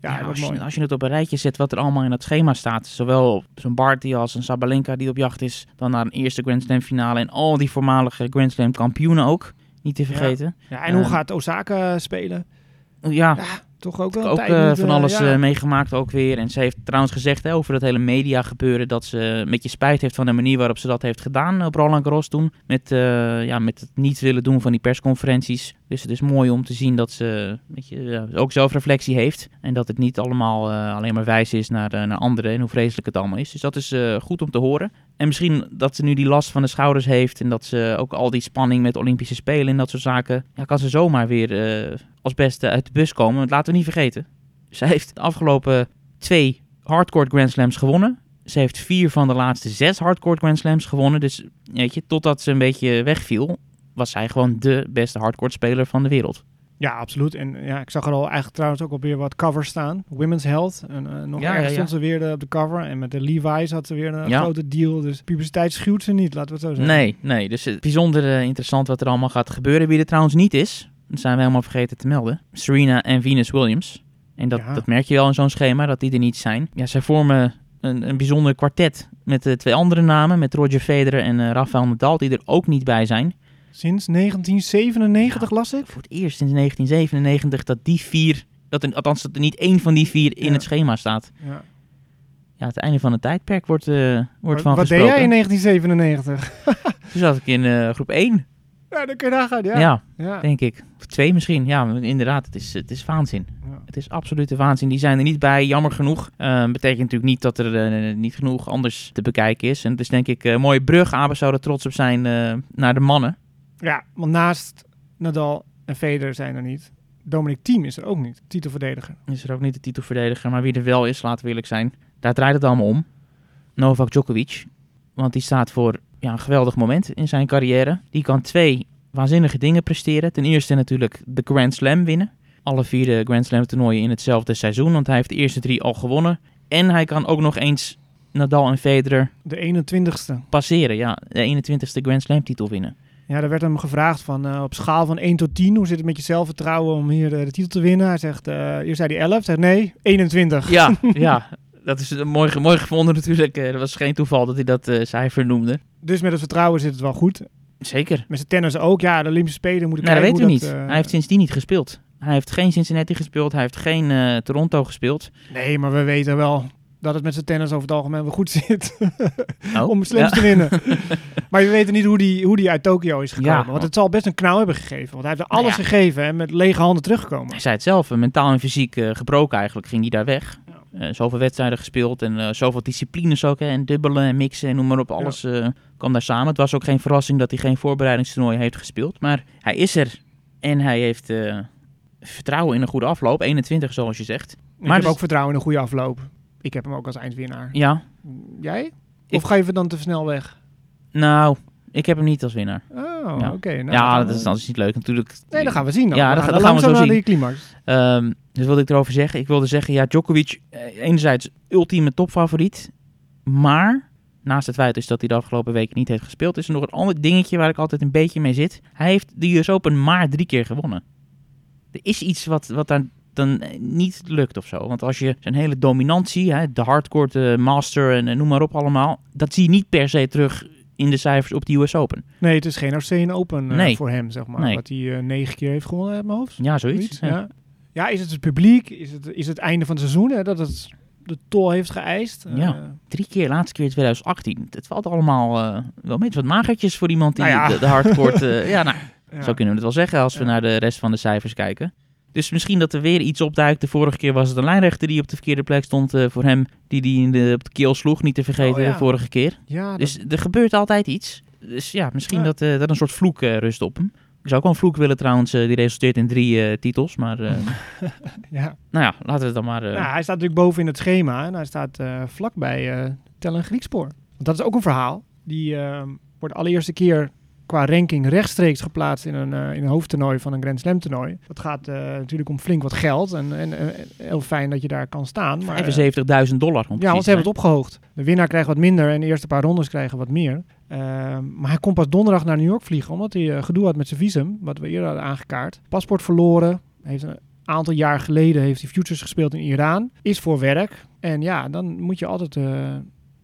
ja, als, je, mooi. als je het op een rijtje zet wat er allemaal in dat schema staat. Zowel zo'n Barty als een Sabalenka die op jacht is. Dan naar een eerste Grand Slam finale. En al die voormalige Grand Slam kampioenen ook. Niet te vergeten. Ja, en hoe eh, gaat Osaka spelen? Ja, Ja, toch ook wel een ook tijd eh, van eh, alles ja. eh, meegemaakt ook weer. En ze heeft trouwens gezegd hè, over dat hele media gebeuren dat ze een beetje spijt heeft van de manier waarop ze dat heeft gedaan op Roland Garros toen. Met, ja, met het niet willen doen van die persconferenties. Dus het is mooi om te zien dat ze weet je, ook zelfreflectie heeft. En dat het niet allemaal alleen maar wijs is naar, naar anderen en hoe vreselijk het allemaal is. Dus dat is goed om te horen. En misschien dat ze nu die last van de schouders heeft en dat ze ook al die spanning met Olympische Spelen en dat soort zaken, ja, kan ze zomaar weer als beste uit de bus komen. Want laten we niet vergeten, ze heeft de afgelopen twee hardcore Grand Slams gewonnen. Ze heeft vier van de laatste zes hardcore Grand Slams gewonnen. Dus weet je, totdat ze een beetje wegviel, was zij gewoon de beste hardcore speler van de wereld. Ja, absoluut. En ja, ik zag er al eigenlijk trouwens ook alweer wat covers staan. Women's Health. En eh, nog Ja, ergens ja, ja. stond ze weer eh, op de cover. En met de Levi's had ze weer een Ja. grote deal. Dus publiciteit schuwt ze niet, laten we het zo zeggen. Nee, nee. Dus bijzonder eh, interessant wat er allemaal gaat gebeuren. Wie er trouwens niet is, dat zijn we helemaal vergeten te melden. Serena en Venus Williams. En dat, Ja. dat merk je wel in zo'n schema, dat die er niet zijn. Ja, zij vormen een, een bijzonder kwartet met de twee andere namen. Met Roger Federer en eh, Rafael Nadal, die er ook niet bij zijn. Sinds 1997 las ik. Voor het eerst sinds 1997 dat die vier, dat er, althans dat er niet één van die vier in Ja. het schema staat. Ja. Ja, het einde van het tijdperk wordt, eh, wordt van wat deed gesproken. jij in 1997? Toen zat ik in eh, groep 1. Ja, dan kun je nagaan. Ja. ja. ja. denk ik. Of twee misschien. Ja, inderdaad, het is, het is waanzin. Ja. Het is absolute waanzin. Die zijn er niet bij, jammer genoeg. Eh, betekent natuurlijk niet dat er eh, niet genoeg anders te bekijken is. En het is denk ik een mooie brug. Abe zou er trots op zijn eh, naar de mannen. Ja, want naast Nadal en Federer zijn er niet. Dominic Thiem is er ook niet, titelverdediger. Is er ook niet de titelverdediger. Maar wie er wel is, laten we eerlijk zijn. Daar draait het allemaal om. Novak Djokovic. Want die staat voor ja, een geweldig moment in zijn carrière. Die kan twee waanzinnige dingen presteren. Ten eerste natuurlijk de Grand Slam winnen. Alle vier de Grand Slam toernooien in hetzelfde seizoen. Want hij heeft de eerste drie al gewonnen. En hij kan ook nog eens Nadal en Federer De 21ste. passeren. Ja, de 21ste Grand Slam titel winnen. Ja, daar werd hem gevraagd van eh, op schaal van 1 tot 10. Hoe zit het met je zelfvertrouwen om hier eh, de titel te winnen? Hij zegt, eh eerst zei hij 11. Hij zegt nee, 21. Ja, [laughs] ja. Dat is een mooi, mooi gevonden natuurlijk. Eh, Dat was geen toeval dat hij dat eh, cijfer noemde. Dus met het vertrouwen zit het wel goed. Zeker. Met zijn tennis ook. Ja, de Olympische Spelen moeten Nee, dat kijken weten we niet. eh, Hij heeft sindsdien niet gespeeld. Hij heeft geen Cincinnati gespeeld. Hij heeft geen eh, Toronto gespeeld. Nee, maar we weten wel dat het met zijn tennis over het algemeen wel goed zit. [laughs] Oh, [laughs] om slams ja. te winnen. [laughs] maar we weten niet hoe die, hoe die uit Tokio is gekomen. Ja. want het zal best een knauw hebben gegeven. Want hij heeft er Nou alles ja. gegeven en met lege handen teruggekomen. Hij zei het zelf, eh, mentaal en fysiek eh, gebroken eigenlijk ging hij daar weg. Eh, zoveel wedstrijden gespeeld en eh, zoveel disciplines ook. Hè, en dubbelen en mixen en noem maar op. Alles eh, kwam daar samen. Het was ook geen verrassing dat hij geen voorbereidingstoernooi heeft gespeeld. Maar hij is er en hij heeft vertrouwen in een goede afloop. 21 zoals je zegt. ik Maar heb dus- ook vertrouwen in een goede afloop. Ik heb hem ook als eindwinnaar. Ja, Jij? Ik- Of ga je dan te snel weg? nou, ik heb hem niet als winnaar. Oh, Ja. oké. nou, ja, dat is, dat is niet leuk natuurlijk. Nee, dat gaan we zien. Dan. Ja, dat gaan dan we zo naar zien. die climax. Ehm, dus wat ik erover zeggen? Ik wilde zeggen, ja, Djokovic, eh, enerzijds ultieme topfavoriet. Maar, naast het feit is dat hij de afgelopen weken niet heeft gespeeld, is er nog een ander dingetje waar ik altijd een beetje mee zit. Hij heeft de US Open maar drie keer gewonnen. Er is iets wat, wat daar dan eh, niet lukt of zo. Want als je zijn hele dominantie, hè, de hardcore, de master en eh, noem maar op allemaal, dat zie je niet per se terug in de cijfers op de US Open. Nee, het is geen Australian Open eh, Nee. voor hem, zeg maar. Nee. Wat hij eh, negen keer heeft gewonnen uit mijn hoofd. Ja, zoiets. Zoiets, Ja. ja. ja, is het het publiek? Is het, is het einde van het seizoen? Hè, dat het de tol heeft geëist? Eh, Ja. Drie keer, laatste keer in 2018. Het valt allemaal eh, wel een beetje wat magertjes voor iemand die Nou ja. de, de hardcourt... eh, [laughs] ja, nou, ja. zo kunnen we het wel zeggen als we naar de rest van de cijfers kijken. Dus misschien dat er weer iets opduikt. De vorige keer was het een lijnrechter die op de verkeerde plek stond eh, voor hem. Die die in de, op de keel sloeg, niet te vergeten, Oh, ja. vorige keer. Ja, dat- Dus er gebeurt altijd iets. Dus ja, misschien Ja. dat, eh, dat een soort vloek eh, rust op hem. Ik zou ook wel een vloek willen trouwens, die resulteert in drie titels. Maar [laughs] ja. nou ja, laten we het dan maar... Nou, hij staat natuurlijk boven in het schema en hij staat vlakbij Tellen Griekspoor. Want dat is ook een verhaal. Die wordt de allereerste keer qua ranking rechtstreeks geplaatst in een, eh, in een hoofdtoernooi van een Grand Slam toernooi. Dat gaat eh, natuurlijk om flink wat geld en, en, heel fijn dat je daar kan staan. Maar, eh, 75.000 dollar. om ja, want ze hebben het opgehoogd. De winnaar krijgt wat minder en de eerste paar rondes krijgen wat meer. Maar hij kon pas donderdag naar New York vliegen, omdat hij gedoe had met zijn visum, wat we eerder hadden aangekaart. Paspoort verloren. Heeft een aantal jaar geleden heeft hij futures gespeeld in Iran. Is voor werk. En ja, dan moet je altijd,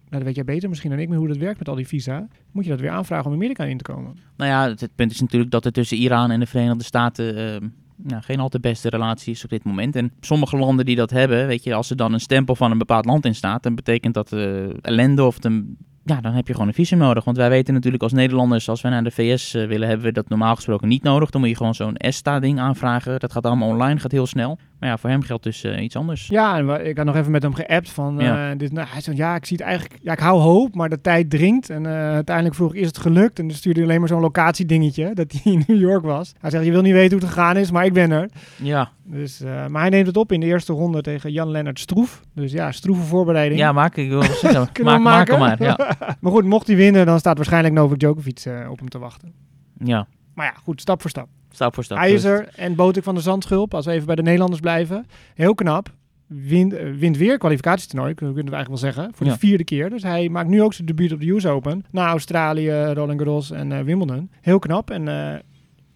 nou, dat weet jij beter misschien dan ik, maar hoe dat werkt met al die visa. Moet je dat weer aanvragen om Amerika in te komen. Nou ja, het, punt is natuurlijk dat er tussen Iran en de Verenigde Staten eh, nou, geen al te beste relatie is op dit moment. En sommige landen die dat hebben, weet je, als er dan een stempel van een bepaald land in staat, dan betekent dat eh, ellende of de, ja, dan heb je gewoon een visum nodig. Want wij weten natuurlijk als Nederlanders, als wij naar de VS eh, willen, hebben we dat normaal gesproken niet nodig. Dan moet je gewoon zo'n ESTA-ding aanvragen. Dat gaat allemaal online, gaat heel snel. Maar ja, voor hem geldt dus eh, iets anders. Ja, en ik had nog even met hem geappt van, eh, dit, nou, hij zei, ja, ik zie het eigenlijk, ja, ik hou hoop, maar de tijd dringt. En eh, uiteindelijk vroeg ik, is het gelukt? En dan stuurde hij alleen maar zo'n locatiedingetje, [laughs] dat hij in New York was. Hij zegt, je wil niet weten hoe het gegaan is, maar ik ben er. Ja, Dus, maar hij neemt het op in de eerste ronde tegen Jan-Lennart Stroef. Dus ja, stroeve voorbereiding. ja maak ik wil [laughs] zeggen. Maak, maak maken? hem maar. Ja. [laughs] maar goed, mocht hij winnen, dan staat waarschijnlijk Novak Djokovic op hem te wachten. ja, Maar ja, goed, stap voor stap. Stap voor stap. En Botik van de Zandschulp, als we even bij de Nederlanders blijven. Heel knap. Wint, eh, wint weer kwalificatietoernooi, kunnen we eigenlijk wel zeggen. Voor Ja. de vierde keer. Dus hij maakt nu ook zijn debuut op de US Open. Na Australië, Roland Garros en eh, Wimbledon. Heel knap. En eh,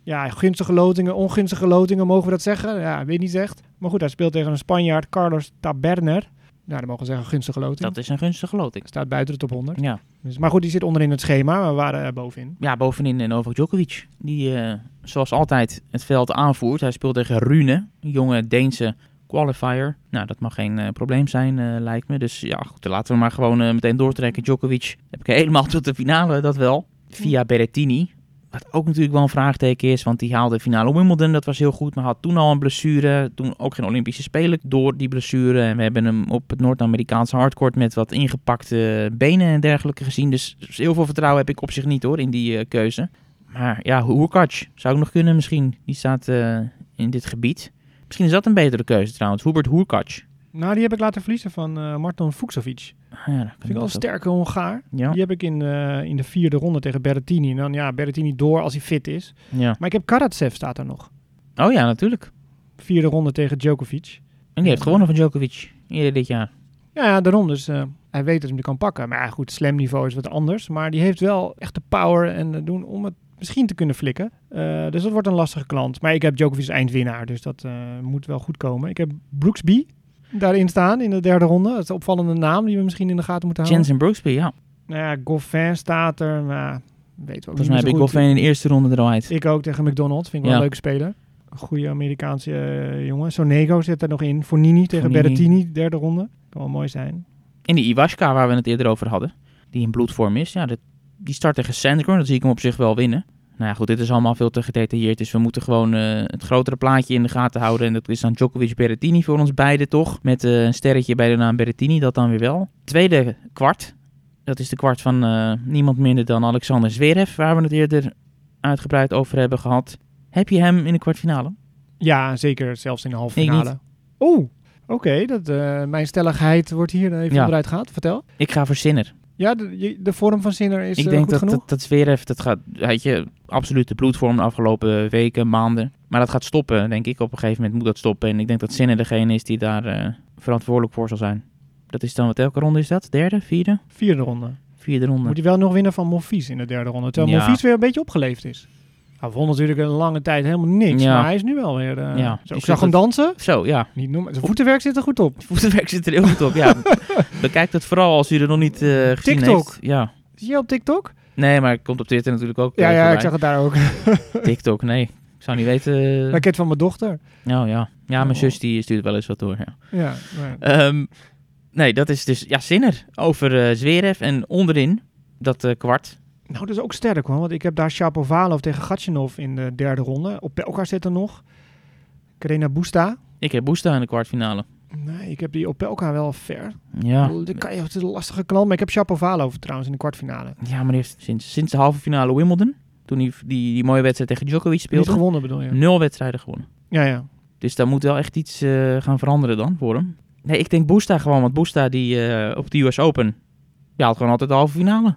ja, gunstige lotingen, ongunstige lotingen, mogen we dat zeggen? Ja, weet niet echt. Maar goed, hij speelt tegen een Spanjaard, Carlos Taberner. Nou, dan mogen we zeggen gunstige loting. Dat is een gunstige loting. Staat buiten de top 100. Ja. Dus, maar goed, die zit onderin het schema, maar we waren er bovenin. Ja, bovenin eh, Novak Djokovic. Die eh, zoals altijd het veld aanvoert. Hij speelt tegen Rune, een jonge Deense qualifier. Nou, dat mag geen eh, probleem zijn, eh, lijkt me. Dus ja, goed, laten we maar gewoon eh, meteen doortrekken. Djokovic heb ik [laughs] helemaal tot de finale, dat wel. Via Berrettini. Wat ook natuurlijk wel een vraagteken is, want die haalde de finale Wimbledon. Dat was heel goed, maar had toen al een blessure. Toen ook geen Olympische Spelen door die blessure. En we hebben hem op het Noord-Amerikaanse hardcourt met wat ingepakte benen en dergelijke gezien. Dus heel veel vertrouwen heb ik op zich niet hoor, in die keuze. Maar ja, Hurkacz zou ook nog kunnen misschien. Die staat eh, in dit gebied. Misschien is dat een betere keuze trouwens. Hubert Hurkacz. Nou, die heb ik laten verliezen van eh Marton Fuxovic. Ah, ja, dat Vind ik wel een sterke Hongaar. Ja, Die heb ik in, eh, in de vierde ronde tegen Berrettini. En dan ja, Berrettini door als hij fit is. ja. Maar ik heb Karatsev staat er nog. Oh ja, natuurlijk. Vierde ronde tegen Djokovic. En die heeft gewonnen van Djokovic eerder dit jaar. Ja, ja daarom. Dus hij weet dat hij hem kan pakken. Maar ja, goed, slamniveau is wat anders. Maar die heeft wel echt de power en doen om het misschien te kunnen flikken. Eh, dus dat wordt een lastige klant. Maar ik heb Djokovic eindwinnaar. Dus dat eh, moet wel goed komen. Ik heb Brooksby daarin staan in de derde ronde. Dat is een opvallende naam die we misschien in de gaten moeten houden. Jensen Brooksby, ja. Nou ja, Goffin staat er. Maar weten we ook Volgens mij heb ik. Goffin in de eerste ronde er al uit. Ik ook tegen McDonald's. Vind ik wel een leuke speler. Een goede Amerikaanse eh, jongen. Sonego zit er nog in. Fornini tegen Fornini. Berrettini, derde ronde. Kan wel mooi zijn. En die Iwaska, waar we het eerder over hadden, die in bloedvorm is, ja, dat, die start tegen Sandgren. Dat zie ik hem op zich wel winnen. Nou ja, goed, dit is allemaal veel te gedetailleerd. Dus we moeten gewoon eh, het grotere plaatje in de gaten houden. En dat is dan Djokovic Berrettini voor ons beiden, toch? Met eh, een sterretje bij de naam Berrettini, dat dan weer wel. Tweede kwart. Dat is de kwart van eh, niemand minder dan Alexander Zverev, waar we het eerder uitgebreid over hebben gehad. Heb je hem in de kwartfinale? Ja, zeker. Zelfs in de halve finale. Oeh, oké. dat mijn stelligheid wordt hier even Ja. onderuit gehaald. Vertel. Ik ga voor Sinner. Ja, de, de vorm van Sinner is ik eh, denk goed dat, genoeg? dat dat Zverev, dat gaat, weet je, absoluut de bloedvorm de afgelopen weken, maanden. Maar dat gaat stoppen, denk ik. Op een gegeven moment moet dat stoppen. En ik denk dat Sinner degene is die daar eh, verantwoordelijk voor zal zijn. Dat is dan, wat elke ronde is dat? Derde, vierde? Vierde ronde. Vierde ronde. Moet hij wel nog winnen van Monfils in de derde ronde. Terwijl Ja. Monfils weer een beetje opgeleefd is. Hij won natuurlijk een lange tijd helemaal niks. Ja. Maar hij is nu wel weer... Ja, zo, ik zag hem dansen. Zo, ja. Niet noemen. Zijn voetenwerk zit er goed op. [laughs] Voetenwerk zit er heel goed op. Ja, [laughs] bekijk het vooral als u er nog niet eh, gezien TikTok. heeft. Ja. Zie je op TikTok? Nee, maar het komt op Twitter natuurlijk ook Ja, eh, ja, ik zag het daar ook. [laughs] TikTok, nee. Ik zou niet weten. het van mijn dochter. Oh ja. Ja, mijn Oh. zus die stuurt wel eens wat door. Ja. Ja, maar- Ehm, nee, dat is dus ja, Sinner over Zverev. En onderin dat kwart. Nou, dat is ook sterk hoor. Want ik heb daar Shapovalov tegen Gatchinov in de derde ronde. Op elkaar zitten nog. Karena Busta. Ik heb Boesta in de kwartfinale. Nee, ik heb die op elkaar wel ver. Ja. Dat kan je, het is een lastige knal. Maar ik heb Shapovalov trouwens in de kwartfinale. Ja, maar die heeft sinds, sinds de halve finale Wimbledon, toen hij die, die mooie wedstrijd tegen Djokovic Niet speelde, gewonnen bedoel je? nul wedstrijden gewonnen. Ja, ja. Dus daar moet wel echt iets eh, gaan veranderen dan voor hem. Nee, ik denk Boesta gewoon, want Boesta die eh, op de US Open, ja, had gewoon altijd de halve finale.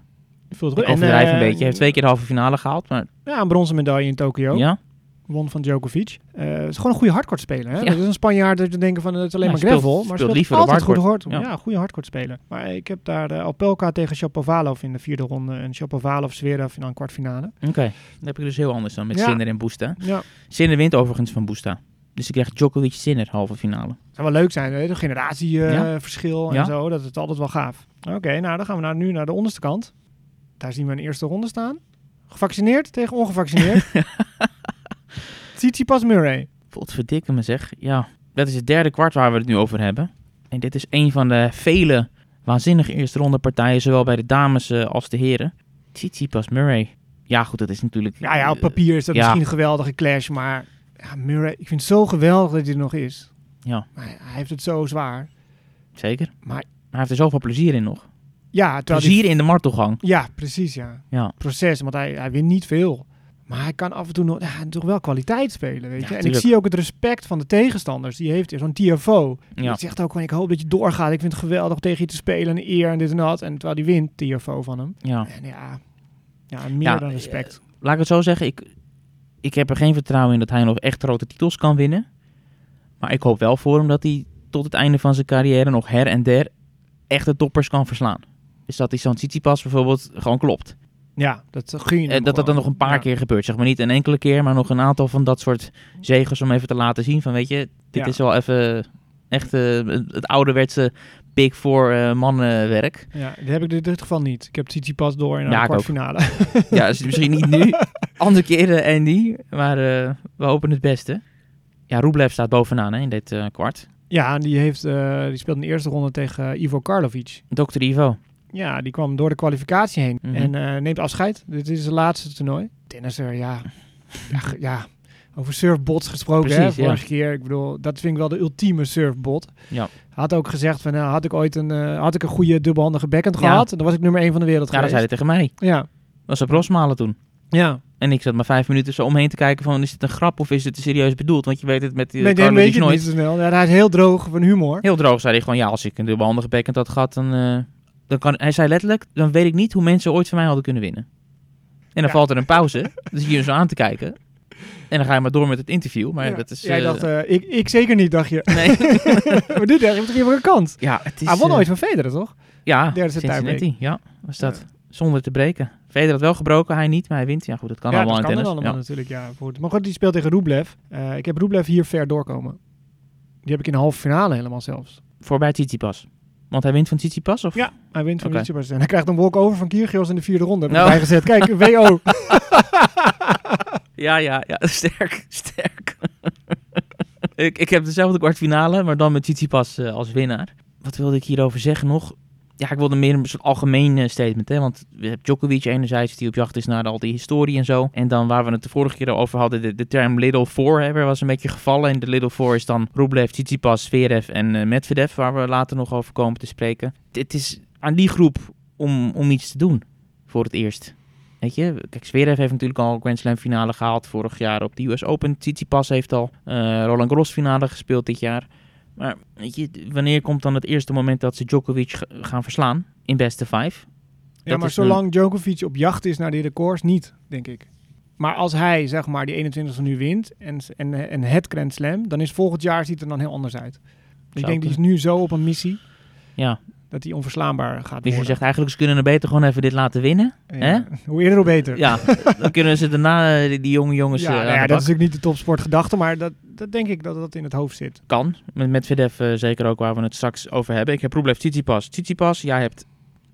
Voel het Ik goed. En, overdrijf een eh, beetje, hij heeft twee keer de halve finale gehaald, maar Ja, een bronzen medaille in Tokio. ja. Won van Djokovic. Eh, Het is gewoon een goede hardcourt speler. Hè? Ja. Dat is een Spanjaard dat je denken van het is alleen Ja, maar speelt- gravel. maar speelt speelt liever altijd goed hardcourt. hard. Ja. Ja. goede hardcourt speler. Maar ik heb daar uh, Opelka tegen Shapovalov in de vierde ronde. En Shapovalov Zverev in een kwartfinale. Oké, dan heb ik dus heel anders dan met. Sinner en Boesta. Ja, Sinner wint overigens van Boesta. Dus ik krijg Djokovic Sinner halve finale. zou wel leuk zijn. Hè? De generatieverschil en zo. Dat is altijd wel gaaf. Oké, nou dan gaan we naar, nu naar de onderste kant. Daar zien we een eerste ronde staan. Gevaccineerd tegen ongevaccineerd. [laughs] Tsitsipas Murray. Voelt verdikke me zeg. Ja, dat is het derde kwart waar we het nu over hebben. En dit is een van de vele waanzinnige eerste ronde partijen, zowel bij de dames eh, als de heren. Tsitsipas Murray. Ja, goed, dat is natuurlijk... Ja, ja, op eh, papier is dat ja. misschien een geweldige clash. Maar ja, Murray, ik vind het zo geweldig dat hij er nog is. Ja, Maar hij heeft het zo zwaar. zeker. Maar Maar hij heeft er zoveel plezier in nog. Ja, Plezier die, in de martelgang. ja, precies, ja. Ja, Proces, want hij, hij wint niet veel. Maar hij kan af en toe nog, ja, toch wel kwaliteit spelen, weet je. Ja, en ik zie ook het respect van de tegenstanders. Die heeft zo'n TFO. Die ja. zegt ook van, ik hoop dat je doorgaat. Ik vind het geweldig tegen je te spelen en eer en dit en dat. En terwijl die wint, TFO van hem. ja. En ja, ja meer dan eh, respect. Laat ik het zo zeggen, ik, ik heb er geen vertrouwen in dat hij nog echt grote titels kan winnen. Maar ik hoop wel voor hem dat hij tot het einde van zijn carrière nog her en der echte toppers kan verslaan. Dus dat die zo'n Tsitsipas bijvoorbeeld gewoon klopt. ja, dat gun je En Eh, dat dat dan nog een paar Ja. keer gebeurt. Zeg maar niet een enkele keer, maar nog een aantal van dat soort zegers om even te laten zien van weet je, dit Ja. is wel even echt eh, het ouderwetse Big Four eh, mannenwerk. Ja, die heb ik in dit geval niet. Ik heb Tsitsipas door in Ja, de ik ook. kwartfinale. [laughs] ja, dus misschien niet nu, [laughs] andere keren Andy, maar we hopen het beste. Ja, Rublev staat bovenaan hè, in dit kwart. Ja, en die, heeft, die speelde in de eerste ronde tegen Ivo Karlovic. Dr. Ivo. Ja, die kwam door de kwalificatie heen Mhm. en eh, neemt afscheid. Dit is zijn laatste toernooi. Tennisser, ja. ja, ja. Over surfbots gesproken, Precies, hè, ja. vorige keer. Ik bedoel, dat vind ik wel de ultieme surfbot. Ja. Had ook gezegd van, nou, had ik ooit een, eh, had ik een goede dubbelhandige backhand Ja. gehad, dan was ik nummer 1 van de wereld Ja, dat zei geweest. hij tegen mij. Ja, Dat was op Rosmalen toen. ja. En ik zat maar vijf minuten zo omheen te kijken van, is dit een grap of is het serieus bedoeld? Want je weet het met die Nee, nee, weet je het nooit. niet zo snel. Ja, hij is heel droog van humor. Heel droog zei hij gewoon, ja, als ik een dubbelhandige backhand had gehad, dan, eh, dan kan... Hij zei letterlijk, dan weet ik niet hoe mensen ooit van mij hadden kunnen winnen. En dan Ja. valt er een pauze, dan zie je hem zo aan te kijken. En dan ga je maar door met het interview, maar Ja. dat is... Jij eh, dacht, eh, ik, ik zeker niet, dacht je. Nee. [laughs] maar dit heeft toch even een kans. ja, het is... Hij won eh, ooit van Federer, toch? Ja, Derde Cincinnati. Ja, was dat. Zonder te breken. Federer had wel gebroken, hij niet, maar hij wint. Ja goed, dat kan ja, allemaal dat in kan tennis. allemaal natuurlijk. Ja, goed. Maar goed, die speelt tegen Rublev. Eh, ik heb Rublev hier ver doorkomen. Die heb ik in de halve finale helemaal zelfs. Ja. Voorbij Tsitsipas. Want hij wint van Tsitsipas? Of? Ja, hij wint van Oké. Tsitsipas. En hij krijgt een walk-over van Kyrgios in de vierde ronde. Heb ik Nou. erbij gezet. Kijk, [laughs] WO. Ja, ja, ja. [laughs] Sterk, sterk. [laughs] ik, ik heb dezelfde kwartfinale, maar dan met Tsitsipas eh, als winnaar. Wat wilde ik hierover zeggen nog? Ja, ik wilde meer een soort algemeen statement. Hè? Want we hebben Djokovic enerzijds die op jacht is naar al die historie en zo. En dan waar we het de vorige keer over hadden, de, term Little Four hè, was een beetje gevallen. En de Little Four is dan Rublev, Tsitsipas, Zverev en eh, Medvedev, waar we later nog over komen te spreken. Het is aan die groep om, om iets te doen voor het eerst. Weet je, kijk, Zverev heeft natuurlijk al Grand Slam finale gehaald vorig jaar op de US Open. Tsitsipas heeft al eh, Roland Garros finale gespeeld dit jaar. Maar weet je, wanneer komt dan het eerste moment dat ze Djokovic gaan verslaan in beste vijf? Ja, Dat maar zolang Djokovic op jacht is naar die records, niet, denk ik. Maar als hij, zeg maar, die 21 nu wint en, en, en het Grand Slam, dan is volgend jaar ziet het er dan heel anders uit. Ik Zou denk, die is nu zo op een missie Ja, dat hij onverslaanbaar gaat dus je zegt eigenlijk, ze kunnen er beter gewoon even dit laten winnen. Ja, hè? Hoe eerder, hoe beter. Ja, dan kunnen ze daarna eh, die, die jonge jongens Ja, eh, nou ja, dat is natuurlijk niet de topsportgedachte, maar dat, dat denk ik dat dat in het hoofd zit. Kan. Met Medvedev eh, zeker ook waar we het straks over hebben. Ik heb Rublev Tsitsipas. Tsitsipas, jij hebt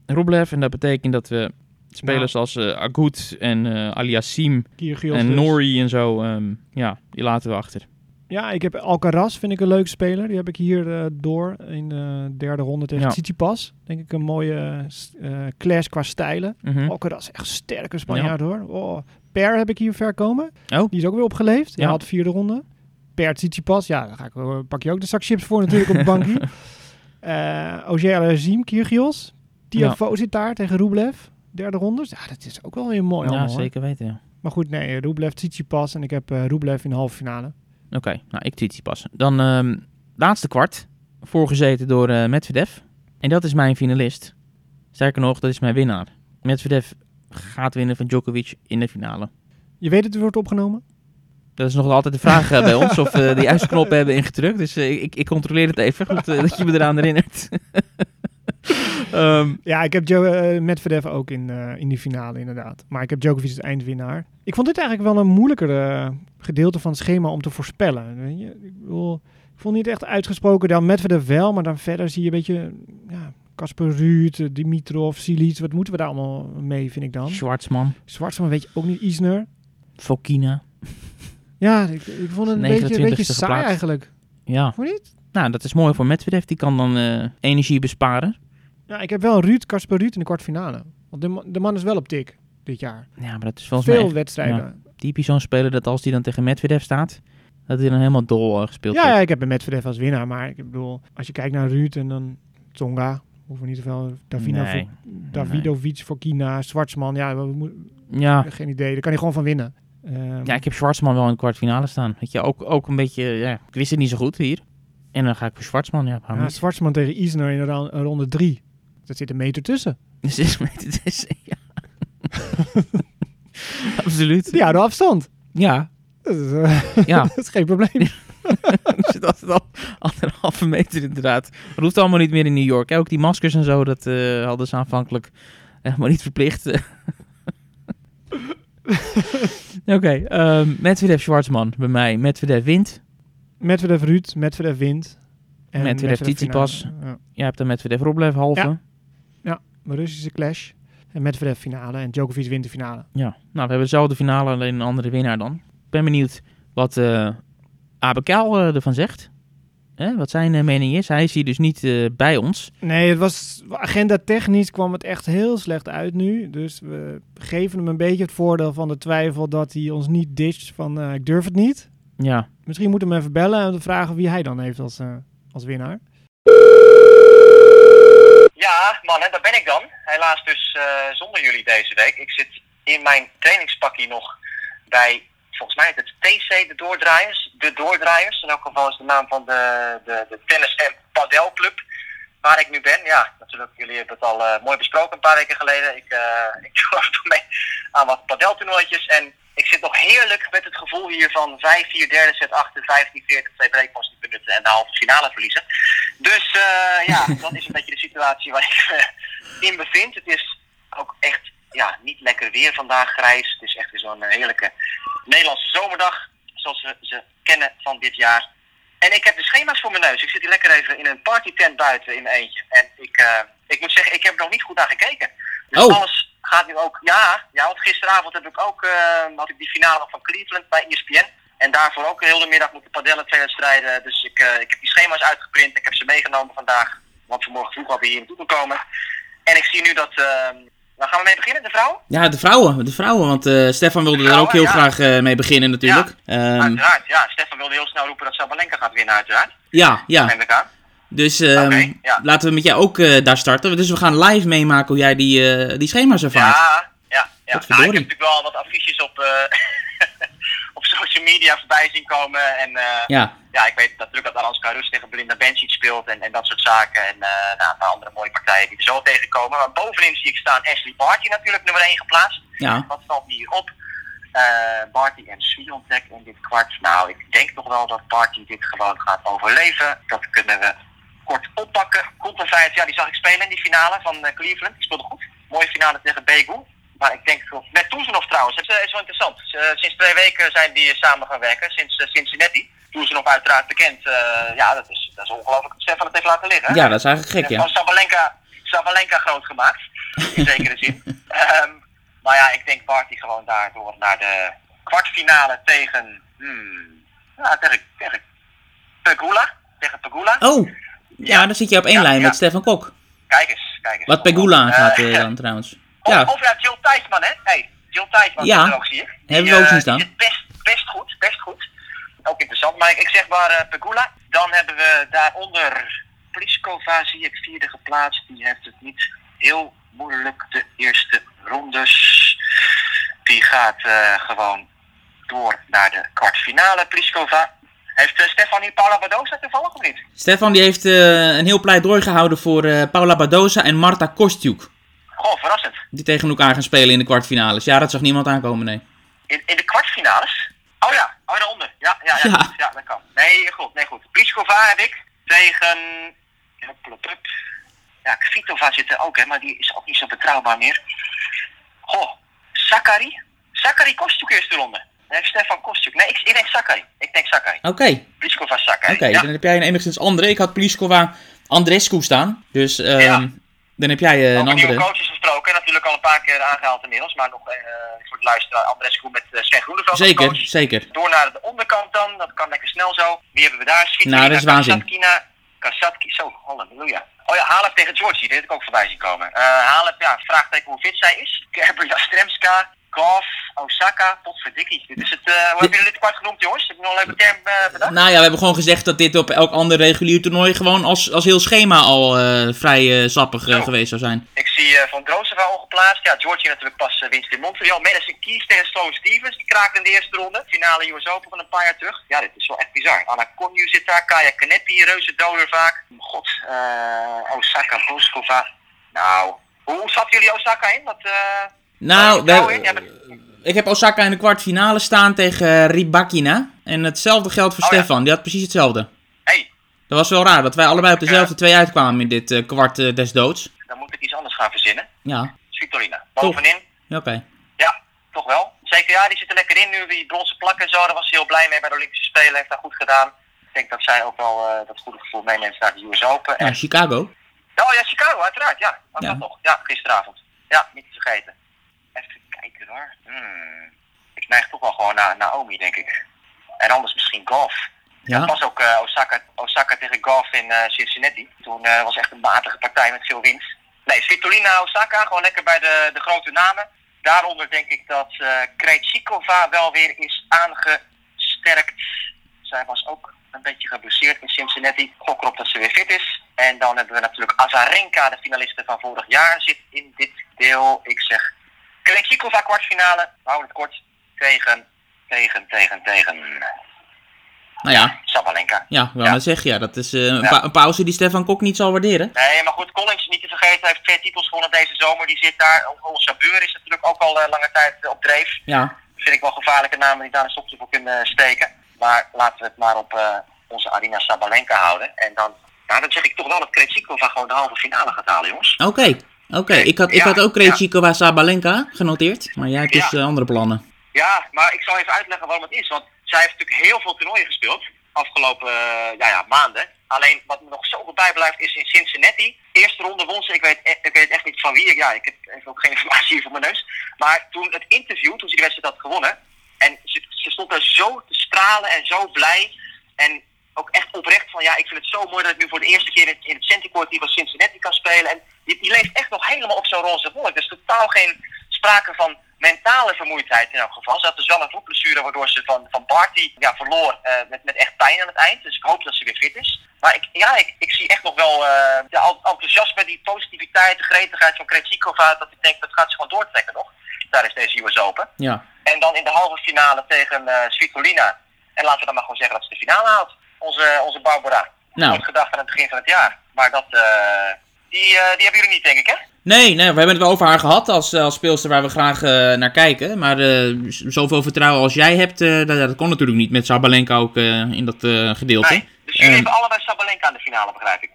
Rublev. En dat betekent dat we spelers als eh Agut en eh Aliassim en dus. Nori en zo, ehm, ja, die laten we achter. Ja, ik heb Alcaraz, vind ik een leuke speler. Die heb ik hier eh, door in de derde ronde tegen Ja. Tsitsipas. Denk ik een mooie eh, clash qua stijlen. Mhm. Alcaraz, echt sterke Spanjaard hoor. Oh, per heb ik hier ver komen. Oh. Die is ook weer opgeleefd. Hij had vierde ronde. Per Tsitsipas, ja, daar ga ik, pak je ook de zak chips voor natuurlijk op de bankje. [laughs] Eh Ogier Alazim, Kyrgios. Tiafoe zit daar tegen Rublev. Derde ronde. Ja, dat is ook wel weer mooi ja, allemaal, hoor. zeker weten. ja. Maar goed, nee, Rublev, Tsitsipas. En ik heb Rublev in de halve finale. Oké, nou ik Tsitsipas. Dan ehm laatste kwart, voorgezeten door eh Medvedev. En dat is mijn finalist. Sterker nog, dat is mijn winnaar. Medvedev gaat winnen van Djokovic in de finale. Je weet dat het wordt opgenomen? Dat is nog altijd de vraag eh, bij [laughs] ons of we de juiste knop hebben ingedrukt. Dus eh, ik, ik controleer het even, goed eh, dat je me eraan herinnert. [laughs] [laughs] Ehm, Ja, ik heb jo eh, Medvedev ook in, eh, in die finale inderdaad. Maar ik heb Djokovic als eindwinnaar. Ik vond dit eigenlijk wel een moeilijker gedeelte van het schema om te voorspellen. Weet je? Ik, bedoel, ik vond niet echt uitgesproken. Dan Medvedev wel, maar dan verder zie je een beetje... Ja, Kasper Ruud, eh, Dimitrov, Silic. Wat moeten we daar allemaal mee, vind ik dan? Schwartzman, Zwartsman weet je ook niet. Isner. Fokina. Ja, ik, ik vond het een beetje, een 29e beetje saai geplaatst. eigenlijk. Ja, Vond je niet? nou dat is mooi voor Medvedev. Die kan dan eh, energie besparen. Ja, ik heb wel Ruud, Casper Ruud in de kwartfinale. Want de, man, de man is wel op tik dit jaar. Ja, maar dat is volgens Veel mij wedstrijden. Typisch zo'n speler dat als hij dan tegen Medvedev staat, dat hij dan helemaal dol eh, gespeeld ja. Ja, ik heb een Medvedev als winnaar. Maar ik bedoel, als je kijkt naar Ruud en dan Tonga of ik niet te veel voor, Davidovic nee. voor Kina, Zwartsman. Ja, we, ja, geen idee. Daar kan hij gewoon van winnen. Ehm, ja, ik heb Schwarzman wel in de kwartfinale staan. Weet je, ook, ook een beetje, ja, ik wist het niet zo goed hier. En dan ga ik voor Schwarzman ja. ja tegen Isner in ronde drie er zit een meter tussen. [laughs] Er zit een meter tussen, ja. [laughs] Absoluut. Ja de afstand. Ja. Dat is, eh, ja. [laughs] dat is geen probleem. er zit altijd al anderhalve meter inderdaad. Dat hoeft allemaal niet meer in New York. Hè? Ook die maskers en zo, dat eh, hadden ze aanvankelijk helemaal niet verplicht. Oké, okay, um, Medvedev Schwarzman bij mij. Medvedev wint. Medvedev Ruud, Medvedev Wind. En Medvedev, Medvedev Ja. Jij hebt dan Medvedev Roblev halve. Ja. Russische clash. En Medvedev finale en Djokovic wint de finale. Ja, nou, we hebben dezelfde finale, alleen een andere winnaar dan. Ik ben benieuwd wat eh Abekal eh, ervan zegt. Hè, wat zijn eh, mening is. Hij is hier dus niet eh, bij ons. Nee, het was agenda technisch kwam het echt heel slecht uit nu. Dus we geven hem een beetje het voordeel van de twijfel dat hij ons niet ditcht van eh, ik durf het niet. Ja, Misschien moeten we hem even bellen en vragen wie hij dan heeft als, eh, als winnaar. Ja, mannen, daar ben ik dan. Helaas dus eh, zonder jullie deze week. Ik zit in mijn trainingspakje nog bij, volgens mij het TC, de Doordraaiers. De Doordraaiers, in elk geval is de naam van de, de, de tennis- en padelclub waar ik nu ben. Ja, natuurlijk, jullie hebben het eh. Ik, eh zit nog heerlijk met het gevoel hier van 5-4 derde set achter, 15-40, twee breakpoints niet benutten en de halve finale verliezen. Dus eh, ja, [laughs] dat is een beetje de situatie waar ik me in bevind. Het is ook echt ja, niet lekker weer vandaag, grijs. Het is echt weer zo'n eh, heerlijke Nederlandse zomerdag, zoals we ze kennen van dit jaar. En ik heb de schema's voor mijn neus. Ik zit hier lekker even in een partytent buiten in mijn eentje. En ik, eh, ik moet zeggen, ik heb er nog niet goed naar gekeken. Dus Oh. alles gaat nu ook... Ja, ja, want gisteravond heb ik ook, eh, had ik die finale van Cleveland bij ESPN. En daarvoor ook heel de middag moeten padellen twee wedstrijden. Dus ik, eh, ik heb die schema's uitgeprint. Ik heb ze meegenomen vandaag. Want vanmorgen vroeg alweer hier naartoe komen. En ik zie nu dat... eh, waar gaan we mee beginnen, de vrouw? Ja, de vrouwen, de vrouwen, want Stefan wilde er ook Vrouwen, heel ja. graag mee beginnen natuurlijk. Ehm, Uiteraard, ja. Stefan wilde heel snel roepen dat Sabalenka gaat winnen, uiteraard. ja, ja. Dus ehm, ja. laten we met jou ook eh, daar starten. Dus we gaan live meemaken hoe jij die, eh, die schema's ervaart. Ja, ja, ja. Nou, ik heb natuurlijk wel wat affiches op, eh, [laughs] op, so social media voorbij zien komen. En Ja, ja, ik weet natuurlijk dat Aranska Rus tegen Belinda Bencic speelt en, en dat soort zaken. En nou, een paar andere mooie partijen die er zo tegenkomen. Maar bovenin zie ik staan Ashley Barty natuurlijk nummer 1 geplaatst. ja. Wat valt hier op? Eh, Barty en Swiatek in dit kwart. Nou, ik denk toch wel dat Barty dit gewoon gaat overleven. Dat kunnen we kort oppakken. Conterfeit, ja, die zag ik spelen in die finale van eh, Cleveland. Die speelde goed. Mooie finale tegen Begu. Maar ik denk, met Toezenhoff trouwens, het is, is wel interessant. Eh, sinds twee weken zijn die samen gaan werken, sinds eh, Cincinnati. Toezenhoff uiteraard bekend. Eh, ja, dat is, dat is ongelooflijk dat Stefan het heeft laten liggen. ja, dat is eigenlijk gek, ja. Van Sabalenka, Sabalenka groot gemaakt. In zekere zin. [laughs] Ehm, maar ja, ik denk Barty gewoon daardoor naar de kwartfinale tegen. Hmm, ja, tegen, tegen Pegula. Tegen Pegula. Oh, ja, dan zit je op één lijn met Stefan Kok. Kijk eens, kijk eens. Wat Pegula aangaat Eh, eh, [laughs] dan trouwens. Of, Ja, of ja, Jill Thijsman, hè? Hey, Jill Thijsman Ja, er ook, zie je. Die, hebben we ook eh, zien staan. die best, best goed, best goed. Ook interessant. Maar ik, ik zeg maar eh, Pegula. Dan hebben we daaronder Pliskova, zie ik vierde geplaatst. Die heeft het niet heel moeilijk de eerste rondes. Die gaat gewoon door naar de kwartfinale. Pliskova. Heeft uh, Stefanie Paula Badoza toevallig of niet? Stefan die heeft eh, een heel pleidooi gehouden voor eh, Paula Badoza en Marta Kostjuk. Goh, verrassend. Die tegen elkaar gaan spelen in de kwartfinales. Ja, dat zag niemand aankomen, nee. In, in de kwartfinales? Oh ja, oh daaronder. Ja, ja, ja, Ja. goed. ja dat kan. Nee, goed, nee, goed. Pliskova heb ik tegen... Ja, Kvitova zit er ook, hè, maar die is ook niet zo betrouwbaar meer. Goh, Sakari? Sakari Kostjuk eerste ronde. Nee, Stefan Kostjuk. Nee, ik, ik denk Sakari. Ik denk Sakari. Oké, Pliskova Sakari. oké. ja. Dan heb jij een enigszins andere. Ik had Pliskova Andrescu staan. Dus ehm, Ja. dan heb jij eh, een andere. coaches gesproken. Natuurlijk al een paar keer aangehaald inmiddels. Maar nog eh, voor de luisteraar. Andrescu met uh, Sven Groeneveld Zeker, coach. zeker. Door naar de onderkant dan, dat kan lekker snel zo. Wie hebben we daar? Svitolina, Nou, dat is waanzin. Kasatkina, Kasatki, zo, halleluja. Oh ja, Halep tegen Georgie, dit heb ik ook voorbij zien komen. Eh Halep, ja, vraagteken hoe fit zij is. [laughs] Kerber, Jastremska, Goff, Osaka, potverdikkie. Dit is het, eh, hoe hebben jullie dit kwart genoemd jongens? Heb je nog een leuke term eh, bedacht? Nou ja, we hebben gewoon gezegd dat dit op elk ander regulier toernooi gewoon als, als heel schema al eh, vrij sappig Oh. geweest zou zijn. Ik zie Van Drozeva al geplaatst. Ja, Georgie natuurlijk pas uh, winst in Montreal. Madison Keys tegen Sloane Stevens. Die kraakte in de eerste ronde. Finale US Open van een paar jaar terug. Ja, dit is wel echt bizar. Anna Konju zit daar. Kaya Kanepi, reuze doder vaak. God, Osaka, Boskova. Nou, hoe zat jullie Osaka in? Dat, eh, Nou? Ja, ik heb Osaka in de kwartfinale staan tegen eh, Rybakina. En hetzelfde geldt voor Oh ja. Stefan. Die had precies hetzelfde. hey, Dat was wel raar dat wij allebei op dezelfde twee uitkwamen in dit eh, kwart eh, des doods. dan moet ik iets anders gaan verzinnen. Ja, Svitolina. Bovenin. oké. Ja, toch wel. Zeker, ja, die zit er lekker in nu. Die bronzen plak en zo, daar was hij heel blij mee bij de Olympische Spelen. Heeft dat goed gedaan. Ik denk dat zij ook wel dat goede gevoel meeneemt naar de US Open. Ja, En, Chicago. oh ja, Chicago, uiteraard. Ja, ook Ja. dat nog. Ja, gisteravond. Ja, niet te vergeten. Hoor. Hmm. Ik neig toch wel gewoon naar Naomi, denk ik. En anders misschien golf. Ja, Dat was ook eh, Osaka, Osaka tegen golf in eh, Cincinnati. Toen eh, was echt een matige partij met veel winst. Nee, Svitolina, Osaka, gewoon lekker bij de, de grote namen. Daaronder denk ik dat eh Krejcikova wel weer is aangesterkt. Zij was ook een beetje geblesseerd in Cincinnati. Gok erop dat ze weer fit is. En dan hebben we natuurlijk Azarenka, de finaliste van vorig jaar, zit in dit deel. Ik zeg Krejcikova kwartfinale. We houden het kort. Tegen, tegen, tegen, tegen nou ja. Sabalenka. Ja, wil Ja. net zeggen, ja, dat is eh, een, Ja. pa- een pauze die Stefan Kok niet zal waarderen. Nee, maar goed, Collins niet te vergeten. Heeft twee titels gewonnen deze zomer. Die zit daar. Ons Sabeur is natuurlijk ook al eh, lange tijd eh, op dreef. Ja, Vind ik wel gevaarlijke namen die daar een stokje voor kunnen steken. Maar laten we het maar op onze Arina Sabalenka houden. En dan, nou, dan zeg ik toch wel dat Krejcikova gewoon de halve finale gaat halen, jongens. oké. Oké, ik, had, ik Ja, had ook ja. Krejcikova Sabalenka genoteerd. Maar jij hebt dus Ja. eh, andere plannen. Ja, maar ik zal even uitleggen waarom het is. Want zij heeft natuurlijk heel veel toernooien gespeeld. Afgelopen eh, ja, ja, maanden. Alleen wat me nog zoveel bijblijft is in Cincinnati. Eerste ronde won ze. Ik weet, e- ik weet echt niet van wie. Ja, ik heb even ook geen [laughs] informatie hier voor mijn neus. Maar toen het interview, toen ze die wedstrijd had gewonnen. En ze, ze stond daar zo te stralen en zo blij. En ook echt oprecht van ja, ik vind het zo mooi dat ik nu voor de eerste keer in, in het Centicourt die van Cincinnati kan spelen. En die, die leeft echt nog helemaal op zo'n roze wolk. Dus totaal geen sprake van mentale vermoeidheid in elk geval. Ze had dus wel een voetblessure waardoor ze van, van Barty ja, verloor eh, met, met echt pijn aan het eind. Dus ik hoop dat ze weer fit is. Maar ik, ja, ik, ik zie echt nog wel eh de enthousiasme, die positiviteit, de gretigheid van Krejcikova. Dat ik denk, dat gaat ze gewoon doortrekken nog. Daar is deze US Open. Ja. En dan in de halve finale tegen eh Svitolina. En laten we dan maar gewoon zeggen dat ze de finale haalt. Onze, onze Barbara. Nou. Gedacht aan het begin van het jaar. Maar dat, eh, die, eh, die hebben jullie niet, denk ik, hè? Nee, nee, we hebben het wel over haar gehad als, als speelster waar we graag eh, naar kijken. Maar eh, z- zoveel vertrouwen als jij hebt, eh, dat, dat kon natuurlijk niet met Sabalenka ook eh, in dat eh, gedeelte. Nee. Dus jullie Eh, hebben allebei Sabalenka aan de finale, begrijp ik.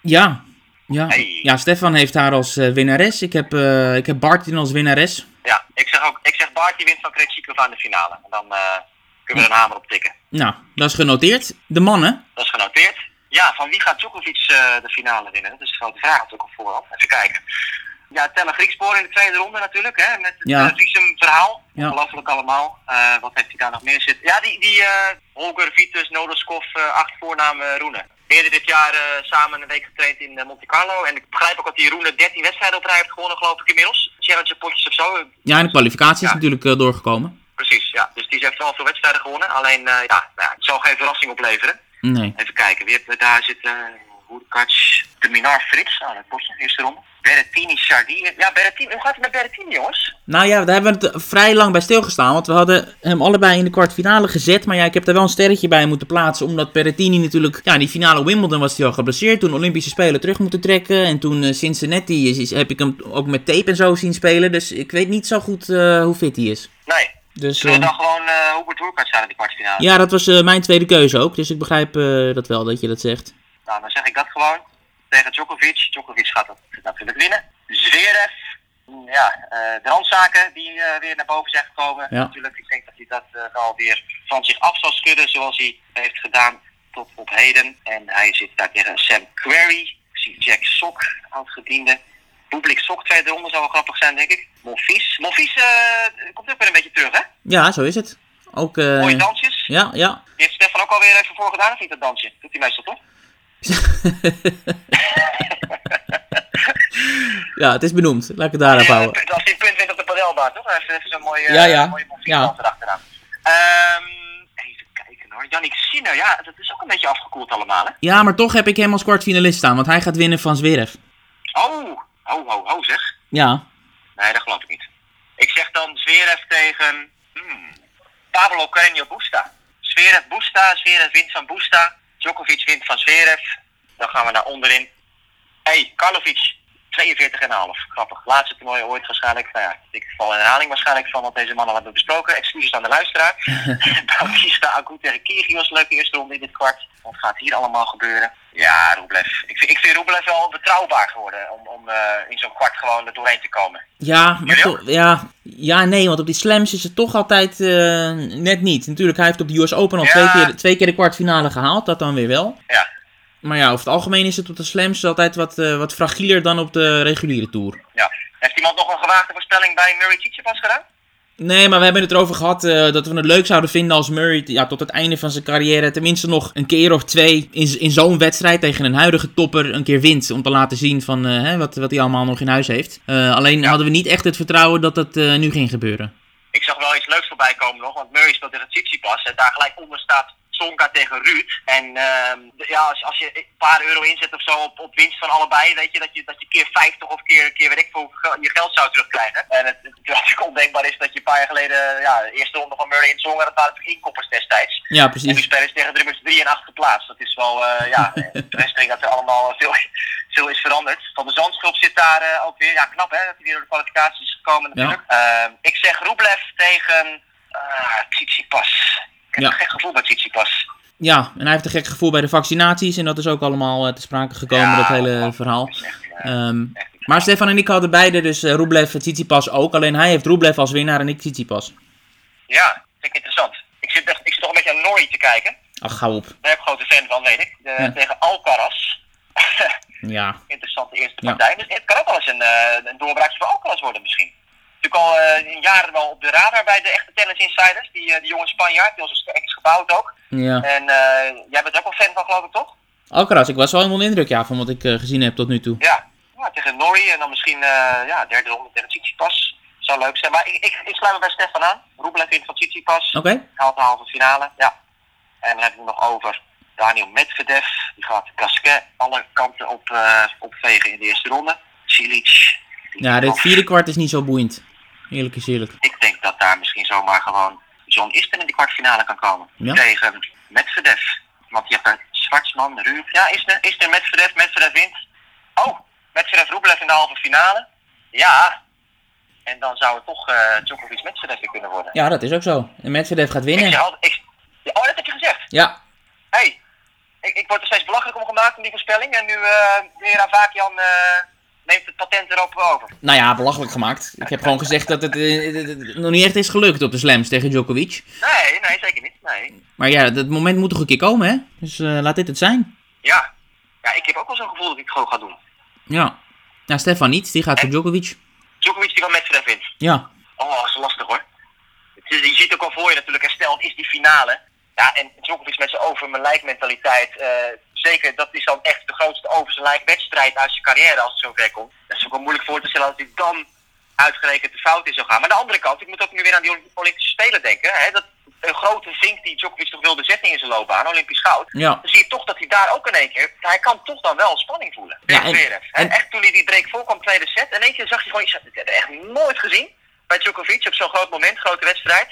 Ja. Ja. Hey. ja, Stefan heeft haar als eh, winnares. Ik heb, eh ik heb Bartin als winnares. Ja, ik zeg ook, ik zeg Bart die wint van Krejcikova aan de finale. En dan eh, kunnen we een hamer op tikken. Nou, dat is genoteerd. De mannen. Dat is genoteerd. Ja, van wie gaat Djokovic eh, de finale winnen? Dat is de grote vraag natuurlijk op voorhand. Even kijken. Ja, Tellen Griekspoor in de tweede ronde natuurlijk, hè, met het Ja. visumverhaal. Ja. Ongelooflijk allemaal. Eh, wat heeft hij daar nog meer zitten? Ja, die, die eh, Holger, Vitus, Nodoskov, eh, acht voornamen Roene. Eerder dit jaar eh, samen een week getraind in eh, Monte Carlo. En ik begrijp ook dat die Roene 13 wedstrijden op rij heeft gewonnen, geloof ik inmiddels. Challenger potjes of zo. Ja, in de kwalificatie is Ja. natuurlijk eh, doorgekomen. Ja. Dus die heeft wel veel wedstrijden gewonnen. Alleen, eh, ja, nou ja, het zal geen verrassing opleveren. Nee. Even kijken, wie hebben daar zitten? Hoerkac, de Minar Frits, nou dat potje, eerste ronde. Berrettini, Sardine. Ja, Berrettini, hoe gaat het met Berrettini, jongens? Nou ja, daar hebben we het vrij lang bij stilgestaan. Want we hadden hem allebei in de kwartfinale gezet. Maar ja, ik heb daar wel een sterretje bij moeten plaatsen. Omdat Berrettini natuurlijk... Ja, die finale Wimbledon was hij al geblesseerd. Toen Olympische Spelen terug moeten trekken. En toen eh, Cincinnati is, is- heb ik hem ook met tape en zo zien spelen. Dus ik weet niet zo goed eh, hoe fit hij is. Nee. Dus Zullen we eh, dan gewoon eh Hubert staan in de kwartfinale? ja, dat was eh, mijn tweede keuze ook. Dus ik begrijp dat wel, dat je dat zegt. Nou, dan zeg ik dat gewoon. Tegen Djokovic. Djokovic gaat dat natuurlijk winnen. Zverev. Ja, de randzaken die weer naar boven zijn gekomen. Ja. Natuurlijk, ik denk dat hij dat wel weer van zich af zal schudden zoals hij heeft gedaan tot op heden. En hij zit daar tegen Sam Querrey. Ik zie Jack Sok, oud-gediende. Bublik Sok, tweede ronde zou wel grappig zijn, denk ik. Monfils. Monfils eh, komt ook weer een beetje terug, hè? Ja, zo is het. Ook... eh, Mooie dansjes. ja, ja. Die heeft Stefan ook alweer even voor gedaan, of niet, dat dansje? Doet hij meestal toch? [laughs] ja, het is benoemd. Laat ik het daarop houden. als hij een punt wint op de padelbaan, toch? Hij heeft even zo'n mooie, Ja, ja. eh, mooie Ja. erachteraan. Ehm, even kijken hoor. Yannick Sinner, ja, dat is ook een beetje afgekoeld allemaal, hè? Ja, maar toch heb ik hem als kwartfinalist staan. Want hij gaat winnen van Zverev. Ho, ho, ho, zeg. Ja. Nee, dat geloof ik niet. Ik zeg dan Zverev tegen hmm, Pablo Carreño Busta. Zverev Busta, Zverev wint van Busta. Djokovic wint van Zverev. Dan gaan we naar onderin. hey, Karlovic, 42,5. Grappig. Laatste toernooi ooit waarschijnlijk. Nou ja, ik val in herhaling waarschijnlijk van wat deze mannen hebben besproken. Excuses aan de luisteraar. Bautista Agut tegen Kyrgios, leuke eerste ronde in dit kwart. Wat gaat hier allemaal gebeuren? Ja, Rublev. Ik vind, ik vind Rublev wel betrouwbaar geworden om, om eh, in zo'n kwart gewoon er doorheen te komen. Ja, maar toch, ja, ja, nee, want op die slams is het toch altijd eh, net niet. Natuurlijk, hij heeft op de US Open al Ja. twee, keer, twee keer de kwartfinale gehaald, dat dan weer wel. Ja. Maar ja, over het algemeen is het op de slams altijd wat, eh, wat fragieler dan op de reguliere tour. Ja. Heeft iemand nog een gewaagde voorspelling bij Murray Tsitsipas gedaan? Nee, maar we hebben het erover gehad eh, dat we het leuk zouden vinden als Murray ja, tot het einde van zijn carrière tenminste nog een keer of twee in, in zo'n wedstrijd tegen een huidige topper een keer wint. Om te laten zien van eh, hè, wat, wat hij allemaal nog in huis heeft. Alleen hadden we niet echt het vertrouwen dat dat nu ging gebeuren. Ik zag wel iets leuks voorbij komen nog, want Murray speelt tegen Tsitsipas en daar gelijk onder staat Tsonga tegen Ruud. En ehm, ja, als, als je een paar euro inzet of zo op, op winst van allebei, weet je dat je, dat je keer 50 of keer, keer weet ik veel, hoeveel je geld zou terugkrijgen. En het, het [laughs] ondenkbaar is dat je een paar jaar geleden, ja, de eerste ronde van Murray en dat waren natuurlijk inkoppers destijds. Ja, En precies. nu spelen ze tegen de nummers 3 en 8 geplaatst. Dat is wel, eh, ja, [laughs] de rest denk ik dat er allemaal veel, veel is veranderd. Van de Zandschulp zit daar eh, ook weer, ja knap hè, dat hij weer door de kwalificaties is gekomen natuurlijk. Ehm, ik zeg Rublev tegen uh, Tsitsipas. Ik heb Ja. een gek gevoel bij Tsitsipas. Ja, en hij heeft een gek gevoel bij de vaccinaties en dat is ook allemaal eh, te sprake gekomen, Ja, dat hele verhaal. echt, eh, Ehm, maar Stefan en ik hadden beide dus eh Rublev en Tsitsipas ook. Alleen hij heeft Rublev als winnaar en ik Tsitsipas. Ja, vind ik interessant. Ik zit, ik zit toch een beetje aan Norrie te kijken. Ach, gauw op. Daar heb ik grote fan van, weet ik. De- Ja. Tegen Alcaraz. Ja, [laughs] interessante eerste Ja. partij. Dus het kan ook wel eens een, eh, een doorbraakje voor Alcaraz worden misschien. Natuurlijk al een jaren wel op de radar bij de echte tennis insiders. Die, eh, die jonge Spanjaard, die sterk is gebouwd ook. ja. En eh, jij bent er ook wel fan van geloof ik toch? Alcaraz, ik was wel de indruk ja, van wat ik gezien heb tot nu toe. Ja. ja tegen Norrie en dan misschien ja, derde ronde tegen Tsitsipas. Zou leuk zijn. Maar ik, ik, ik sluit me bij Stefan aan. Rublev wint van Tsitsipas. Oké? Haalt de halve finale. Ja. En dan hebben we nog over Daniel Medvedev. Die gaat Gasquet alle kanten op, opvegen in de eerste ronde. Cilic. Ja, dit vierde kwart is niet zo boeiend. Eerlijk is eerlijk. Ik denk dat daar misschien zomaar gewoon John Isner in de kwartfinale kan komen. Ja. Tegen Medvedev. Want je hebt daar Schwartzman, Ruud. Ja, Isner, Isner, Medvedev, Medvedev wint. Oh, Medvedev, Rublev in de halve finale. Ja. En dan zou het toch eh Djokovic Medvedev weer kunnen worden. Ja, dat is ook zo. En Medvedev gaat Ik zeg winnen. altijd, ik, ja, oh, dat heb je gezegd. Ja, hey, ik, ik word er steeds belachelijk om gemaakt in die voorspelling. En nu eh weer Avakian eh neemt het patent erop over. nou ja, belachelijk gemaakt. Ik heb gewoon gezegd dat het eh, nog niet echt is gelukt op de slams tegen Djokovic. Nee, nee, zeker niet. Nee. Maar ja, dat moment moet toch een keer komen, hè? Dus eh, laat dit het zijn. Ja. ja, ik heb ook wel zo'n gevoel dat ik het gewoon ga doen. Ja. Ja, Stefan niet. Die gaat voor Djokovic. Djokovic die van Medvedev wint. Ja. Oh, dat is lastig hoor. Het is- je ziet ook al voor je natuurlijk, hersteld is die finale. Ja, en Djokovic met zijn over mijn lijk mentaliteit. Zeker, dat is dan echt de grootste over wedstrijd uit zijn carrière als het zover komt. Dat is ook wel moeilijk voor te stellen dat hij dan uitgerekend de fout in zou gaan. Maar aan de andere kant, ik moet ook nu weer aan die Olymp- Olympische Spelen denken. Hè, dat een grote vink die Djokovic toch wilde zetten in zijn loopbaan, Olympisch goud. Ja. Dan zie je toch dat hij daar ook in één keer, hij kan toch dan wel spanning voelen. Ja, en- en, en- echt toen hij die break voorkwam, tweede set, in één keer zag je gewoon, heb ik echt nooit gezien bij Djokovic op zo'n groot moment, grote wedstrijd.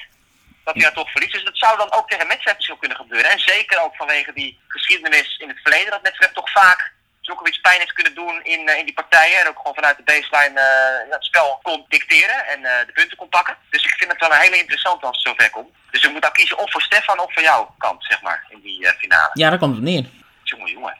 Dat hij dan toch verliest. Dus dat zou dan ook tegen Medvedev kunnen gebeuren. En zeker ook vanwege die geschiedenis in het verleden, dat Medvedev toch vaak Djokovic pijn heeft kunnen doen in, eh, in die partijen. En ook gewoon vanuit de baseline eh, het spel kon dicteren en eh, de punten kon pakken. Dus ik vind het wel een hele interessante als het zover komt. Dus je moet dan kiezen of voor Stefan of voor jouw kant, zeg maar, in die finale. Ja, daar komt het neer. Jongen, jongen.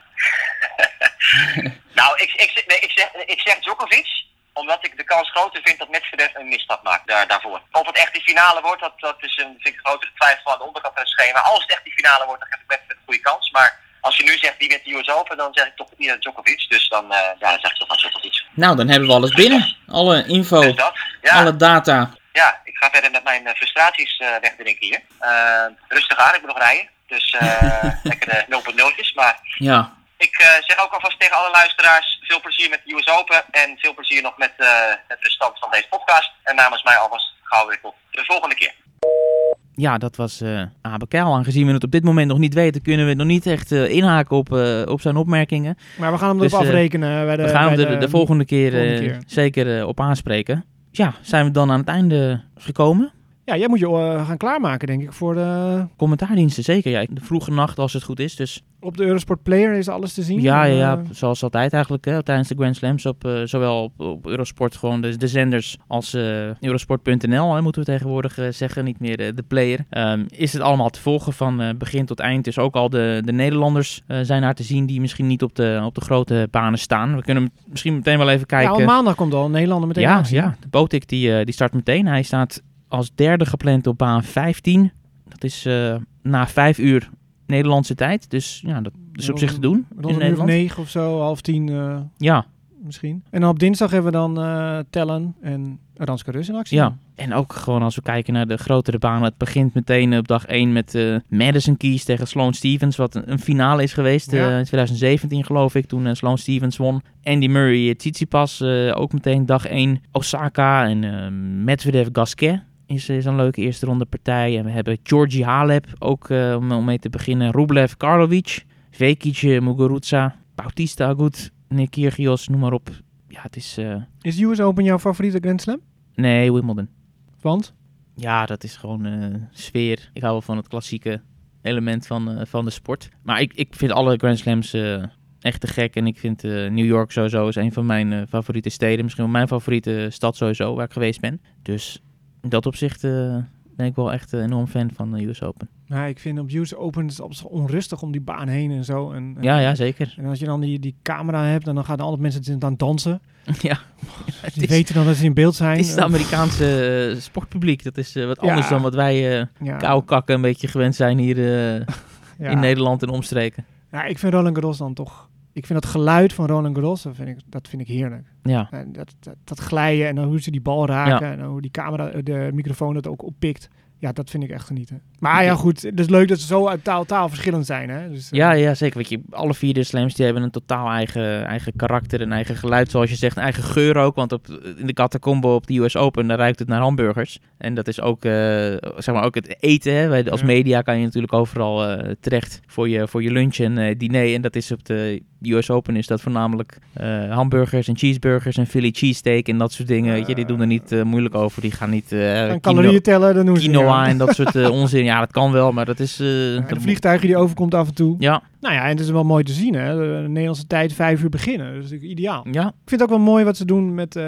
[laughs] nou, ik, ik, zeg- nee, ik, zeg, ik zeg Djokovic, omdat ik de kans groter vind dat Medvedev een misstap maakt daar, daarvoor. Of het echt die finale wordt, dat, dat is een, vind ik een grotere twijfel aan de onderkant van het schema. Als het echt die finale wordt, dan geef ik Medvedev een goede kans. Maar als je nu zegt, wie wint de US Open, dan zeg ik toch ieder Djokovic. Dus dan, eh, ja, dan zeg ik toch van Djokovic. Nou, dan hebben we alles binnen. Alle info, Dus dat, ja. alle data. Ja, ik ga verder met mijn eh, frustraties eh, wegdrinken hier. Eh, rustig aan, ik moet nog rijden. Dus [laughs] lekker de 0.0'tjes. Maar Ja. Ik eh, zeg ook alvast tegen alle luisteraars: veel plezier met de US Open. En veel plezier nog met eh, het restant van deze podcast. En namens mij alvast gauw weer tot de volgende keer. Ja, dat was eh Abe Keil. Aangezien we het op dit moment nog niet weten, kunnen we nog niet echt eh, inhaken op, eh, op zijn opmerkingen. Maar we gaan hem Dus, erop afrekenen. Bij de, we gaan hem de, de, volgende keer, volgende keer. zeker eh, op aanspreken. Ja, zijn we dan aan het einde gekomen? Ja, jij moet je eh, gaan klaarmaken, denk ik, voor de... Commentaardiensten, zeker. Ja, de vroege nacht als het goed is. Dus Op de Eurosport Player is alles te zien. ja, ja, ja, Eh, zoals altijd eigenlijk. Hè, tijdens de Grand Slams op eh, zowel op, op Eurosport, gewoon de, de zenders, als eh, Eurosport.nl, moeten we tegenwoordig eh, zeggen. Niet meer de, player. Ehm, is het allemaal te volgen van eh, begin tot eind. Dus ook al de, de Nederlanders eh, zijn daar te zien die misschien niet op de, op de grote banen staan. We kunnen misschien meteen wel even ja, kijken. want maandag komt al een Nederlander meteen Ja, ja, de Botik die, eh, die start meteen. Hij staat als derde gepland op baan 15. Dat is eh, na vijf uur Nederlandse tijd. Dus ja, dat is op zich te doen Rond in Nederland. negen of zo, half tien eh, Ja, misschien. En dan op dinsdag hebben we dan eh, Tellen en Ranske Rus in actie. ja. En ook gewoon als we kijken naar de grotere banen. Het begint meteen op dag 1 met eh, Madison Keys tegen Sloane Stevens. Wat een, een finale is geweest Ja. in 2017 geloof ik. Toen Sloane Stevens won. Andy Murray, Tsitsipas ook meteen dag 1. Osaka en Medvedev Gasquet. Is, is een leuke eerste ronde partij. En we hebben Georgi Halep ook eh, om, mee te beginnen. Rublev Karlovic. Vekic eh, Muguruza. Bautista Agut. Nick Kyrgios, noem maar op. Ja, het is... eh, Is US Open jouw favoriete Grand Slam? nee, Wimbledon. Want? Ja, dat is gewoon eh, sfeer. Ik hou wel van het klassieke element van, van de sport. Maar ik, ik vind alle Grand Slams echt te gek. En ik vind New York sowieso is een van mijn favoriete steden. Misschien wel mijn favoriete stad sowieso, waar ik geweest ben. Dus in dat opzicht eh, ben ik wel echt een enorm fan van de US Open. Ja, ik vind op US Open is het onrustig om die baan heen en zo. En, en- Ja, ja, zeker. En als je dan die, die camera hebt en dan gaan altijd mensen aan dansen. [laughs] ja, [laughs] Die [laughs] is, weten dan dat ze in beeld zijn. het is het Amerikaanse eh, sportpubliek. Dat is eh, wat Ja. anders dan wat wij eh ja, kou kakken een beetje gewend zijn hier eh, ja. in Nederland en omstreken. Ja, ik vind Roland Garros dan toch... Ik vind het geluid van Roland Garros, dat vind ik, dat vind ik heerlijk. Ja. En dat, dat, dat glijden en dan hoe ze die bal raken en hoe die camera, eh, de microfoon het ook oppikt. Ja, dat vind ik echt genieten. Maar ja, goed, het is leuk dat ze zo uit taal, taal verschillend zijn. Hè? Dus, eh, Ja, ja, zeker. Weet je, alle vier de slams die hebben een totaal eigen, eigen karakter, een eigen geluid, zoals je zegt, een eigen geur ook. Want op, in de catacombe op de US Open, daar ruikt het naar hamburgers. En dat is ook, eh, zeg maar, ook het eten. Hè. Als media kan je natuurlijk overal eh, terecht voor je, voor je lunch en eh, diner. En dat is op de US Open is dat voornamelijk eh, hamburgers en cheeseburgers. en Philly cheesesteak en dat soort dingen. weet je, die doen er niet eh, moeilijk over. Die gaan niet eh En calorieën tellen, dan doen ze quinoa en dat soort [laughs] onzin. Ja, dat kan wel, maar dat is... Ja, de moet- vliegtuigen die overkomt af en toe. Ja, Nou ja, en het is wel mooi te zien, hè. De, de Nederlandse tijd vijf uur beginnen. Dat is natuurlijk ideaal. ja, Ik vind het ook wel mooi wat ze doen met eh,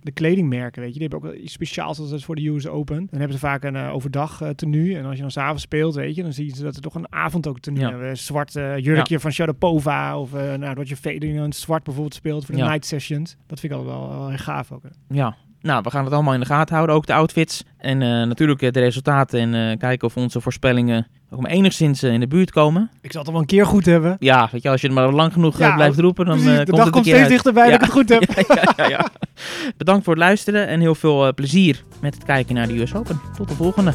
de kledingmerken, weet je. Die hebben ook wel iets speciaals als het voor de US Open. Dan hebben ze vaak een eh, overdag eh, tenue. En als je dan s'avonds speelt, weet je, dan zie je dat er toch een avond ook tenue Ja. hebben. Een zwart jurkje van Sharapova. Of uh, nou, dat je Federer in het zwart bijvoorbeeld speelt voor de Ja. night sessions. Dat vind ik altijd wel, wel heel gaaf ook. hè. ja. Nou, we gaan het allemaal in de gaten houden, ook de outfits. En eh, natuurlijk eh, de resultaten en eh, kijken of onze voorspellingen ook maar enigszins in de buurt komen. Ik zal het wel een keer goed hebben. Ja, weet je, als je het maar lang genoeg Ja, blijft roepen, dan Precies, de komt dag het komt steeds uit. dichterbij dat ik het goed [laughs] heb. Ja, ja, ja, ja. Bedankt voor het luisteren en heel veel plezier met het kijken naar de US Open. Tot de volgende.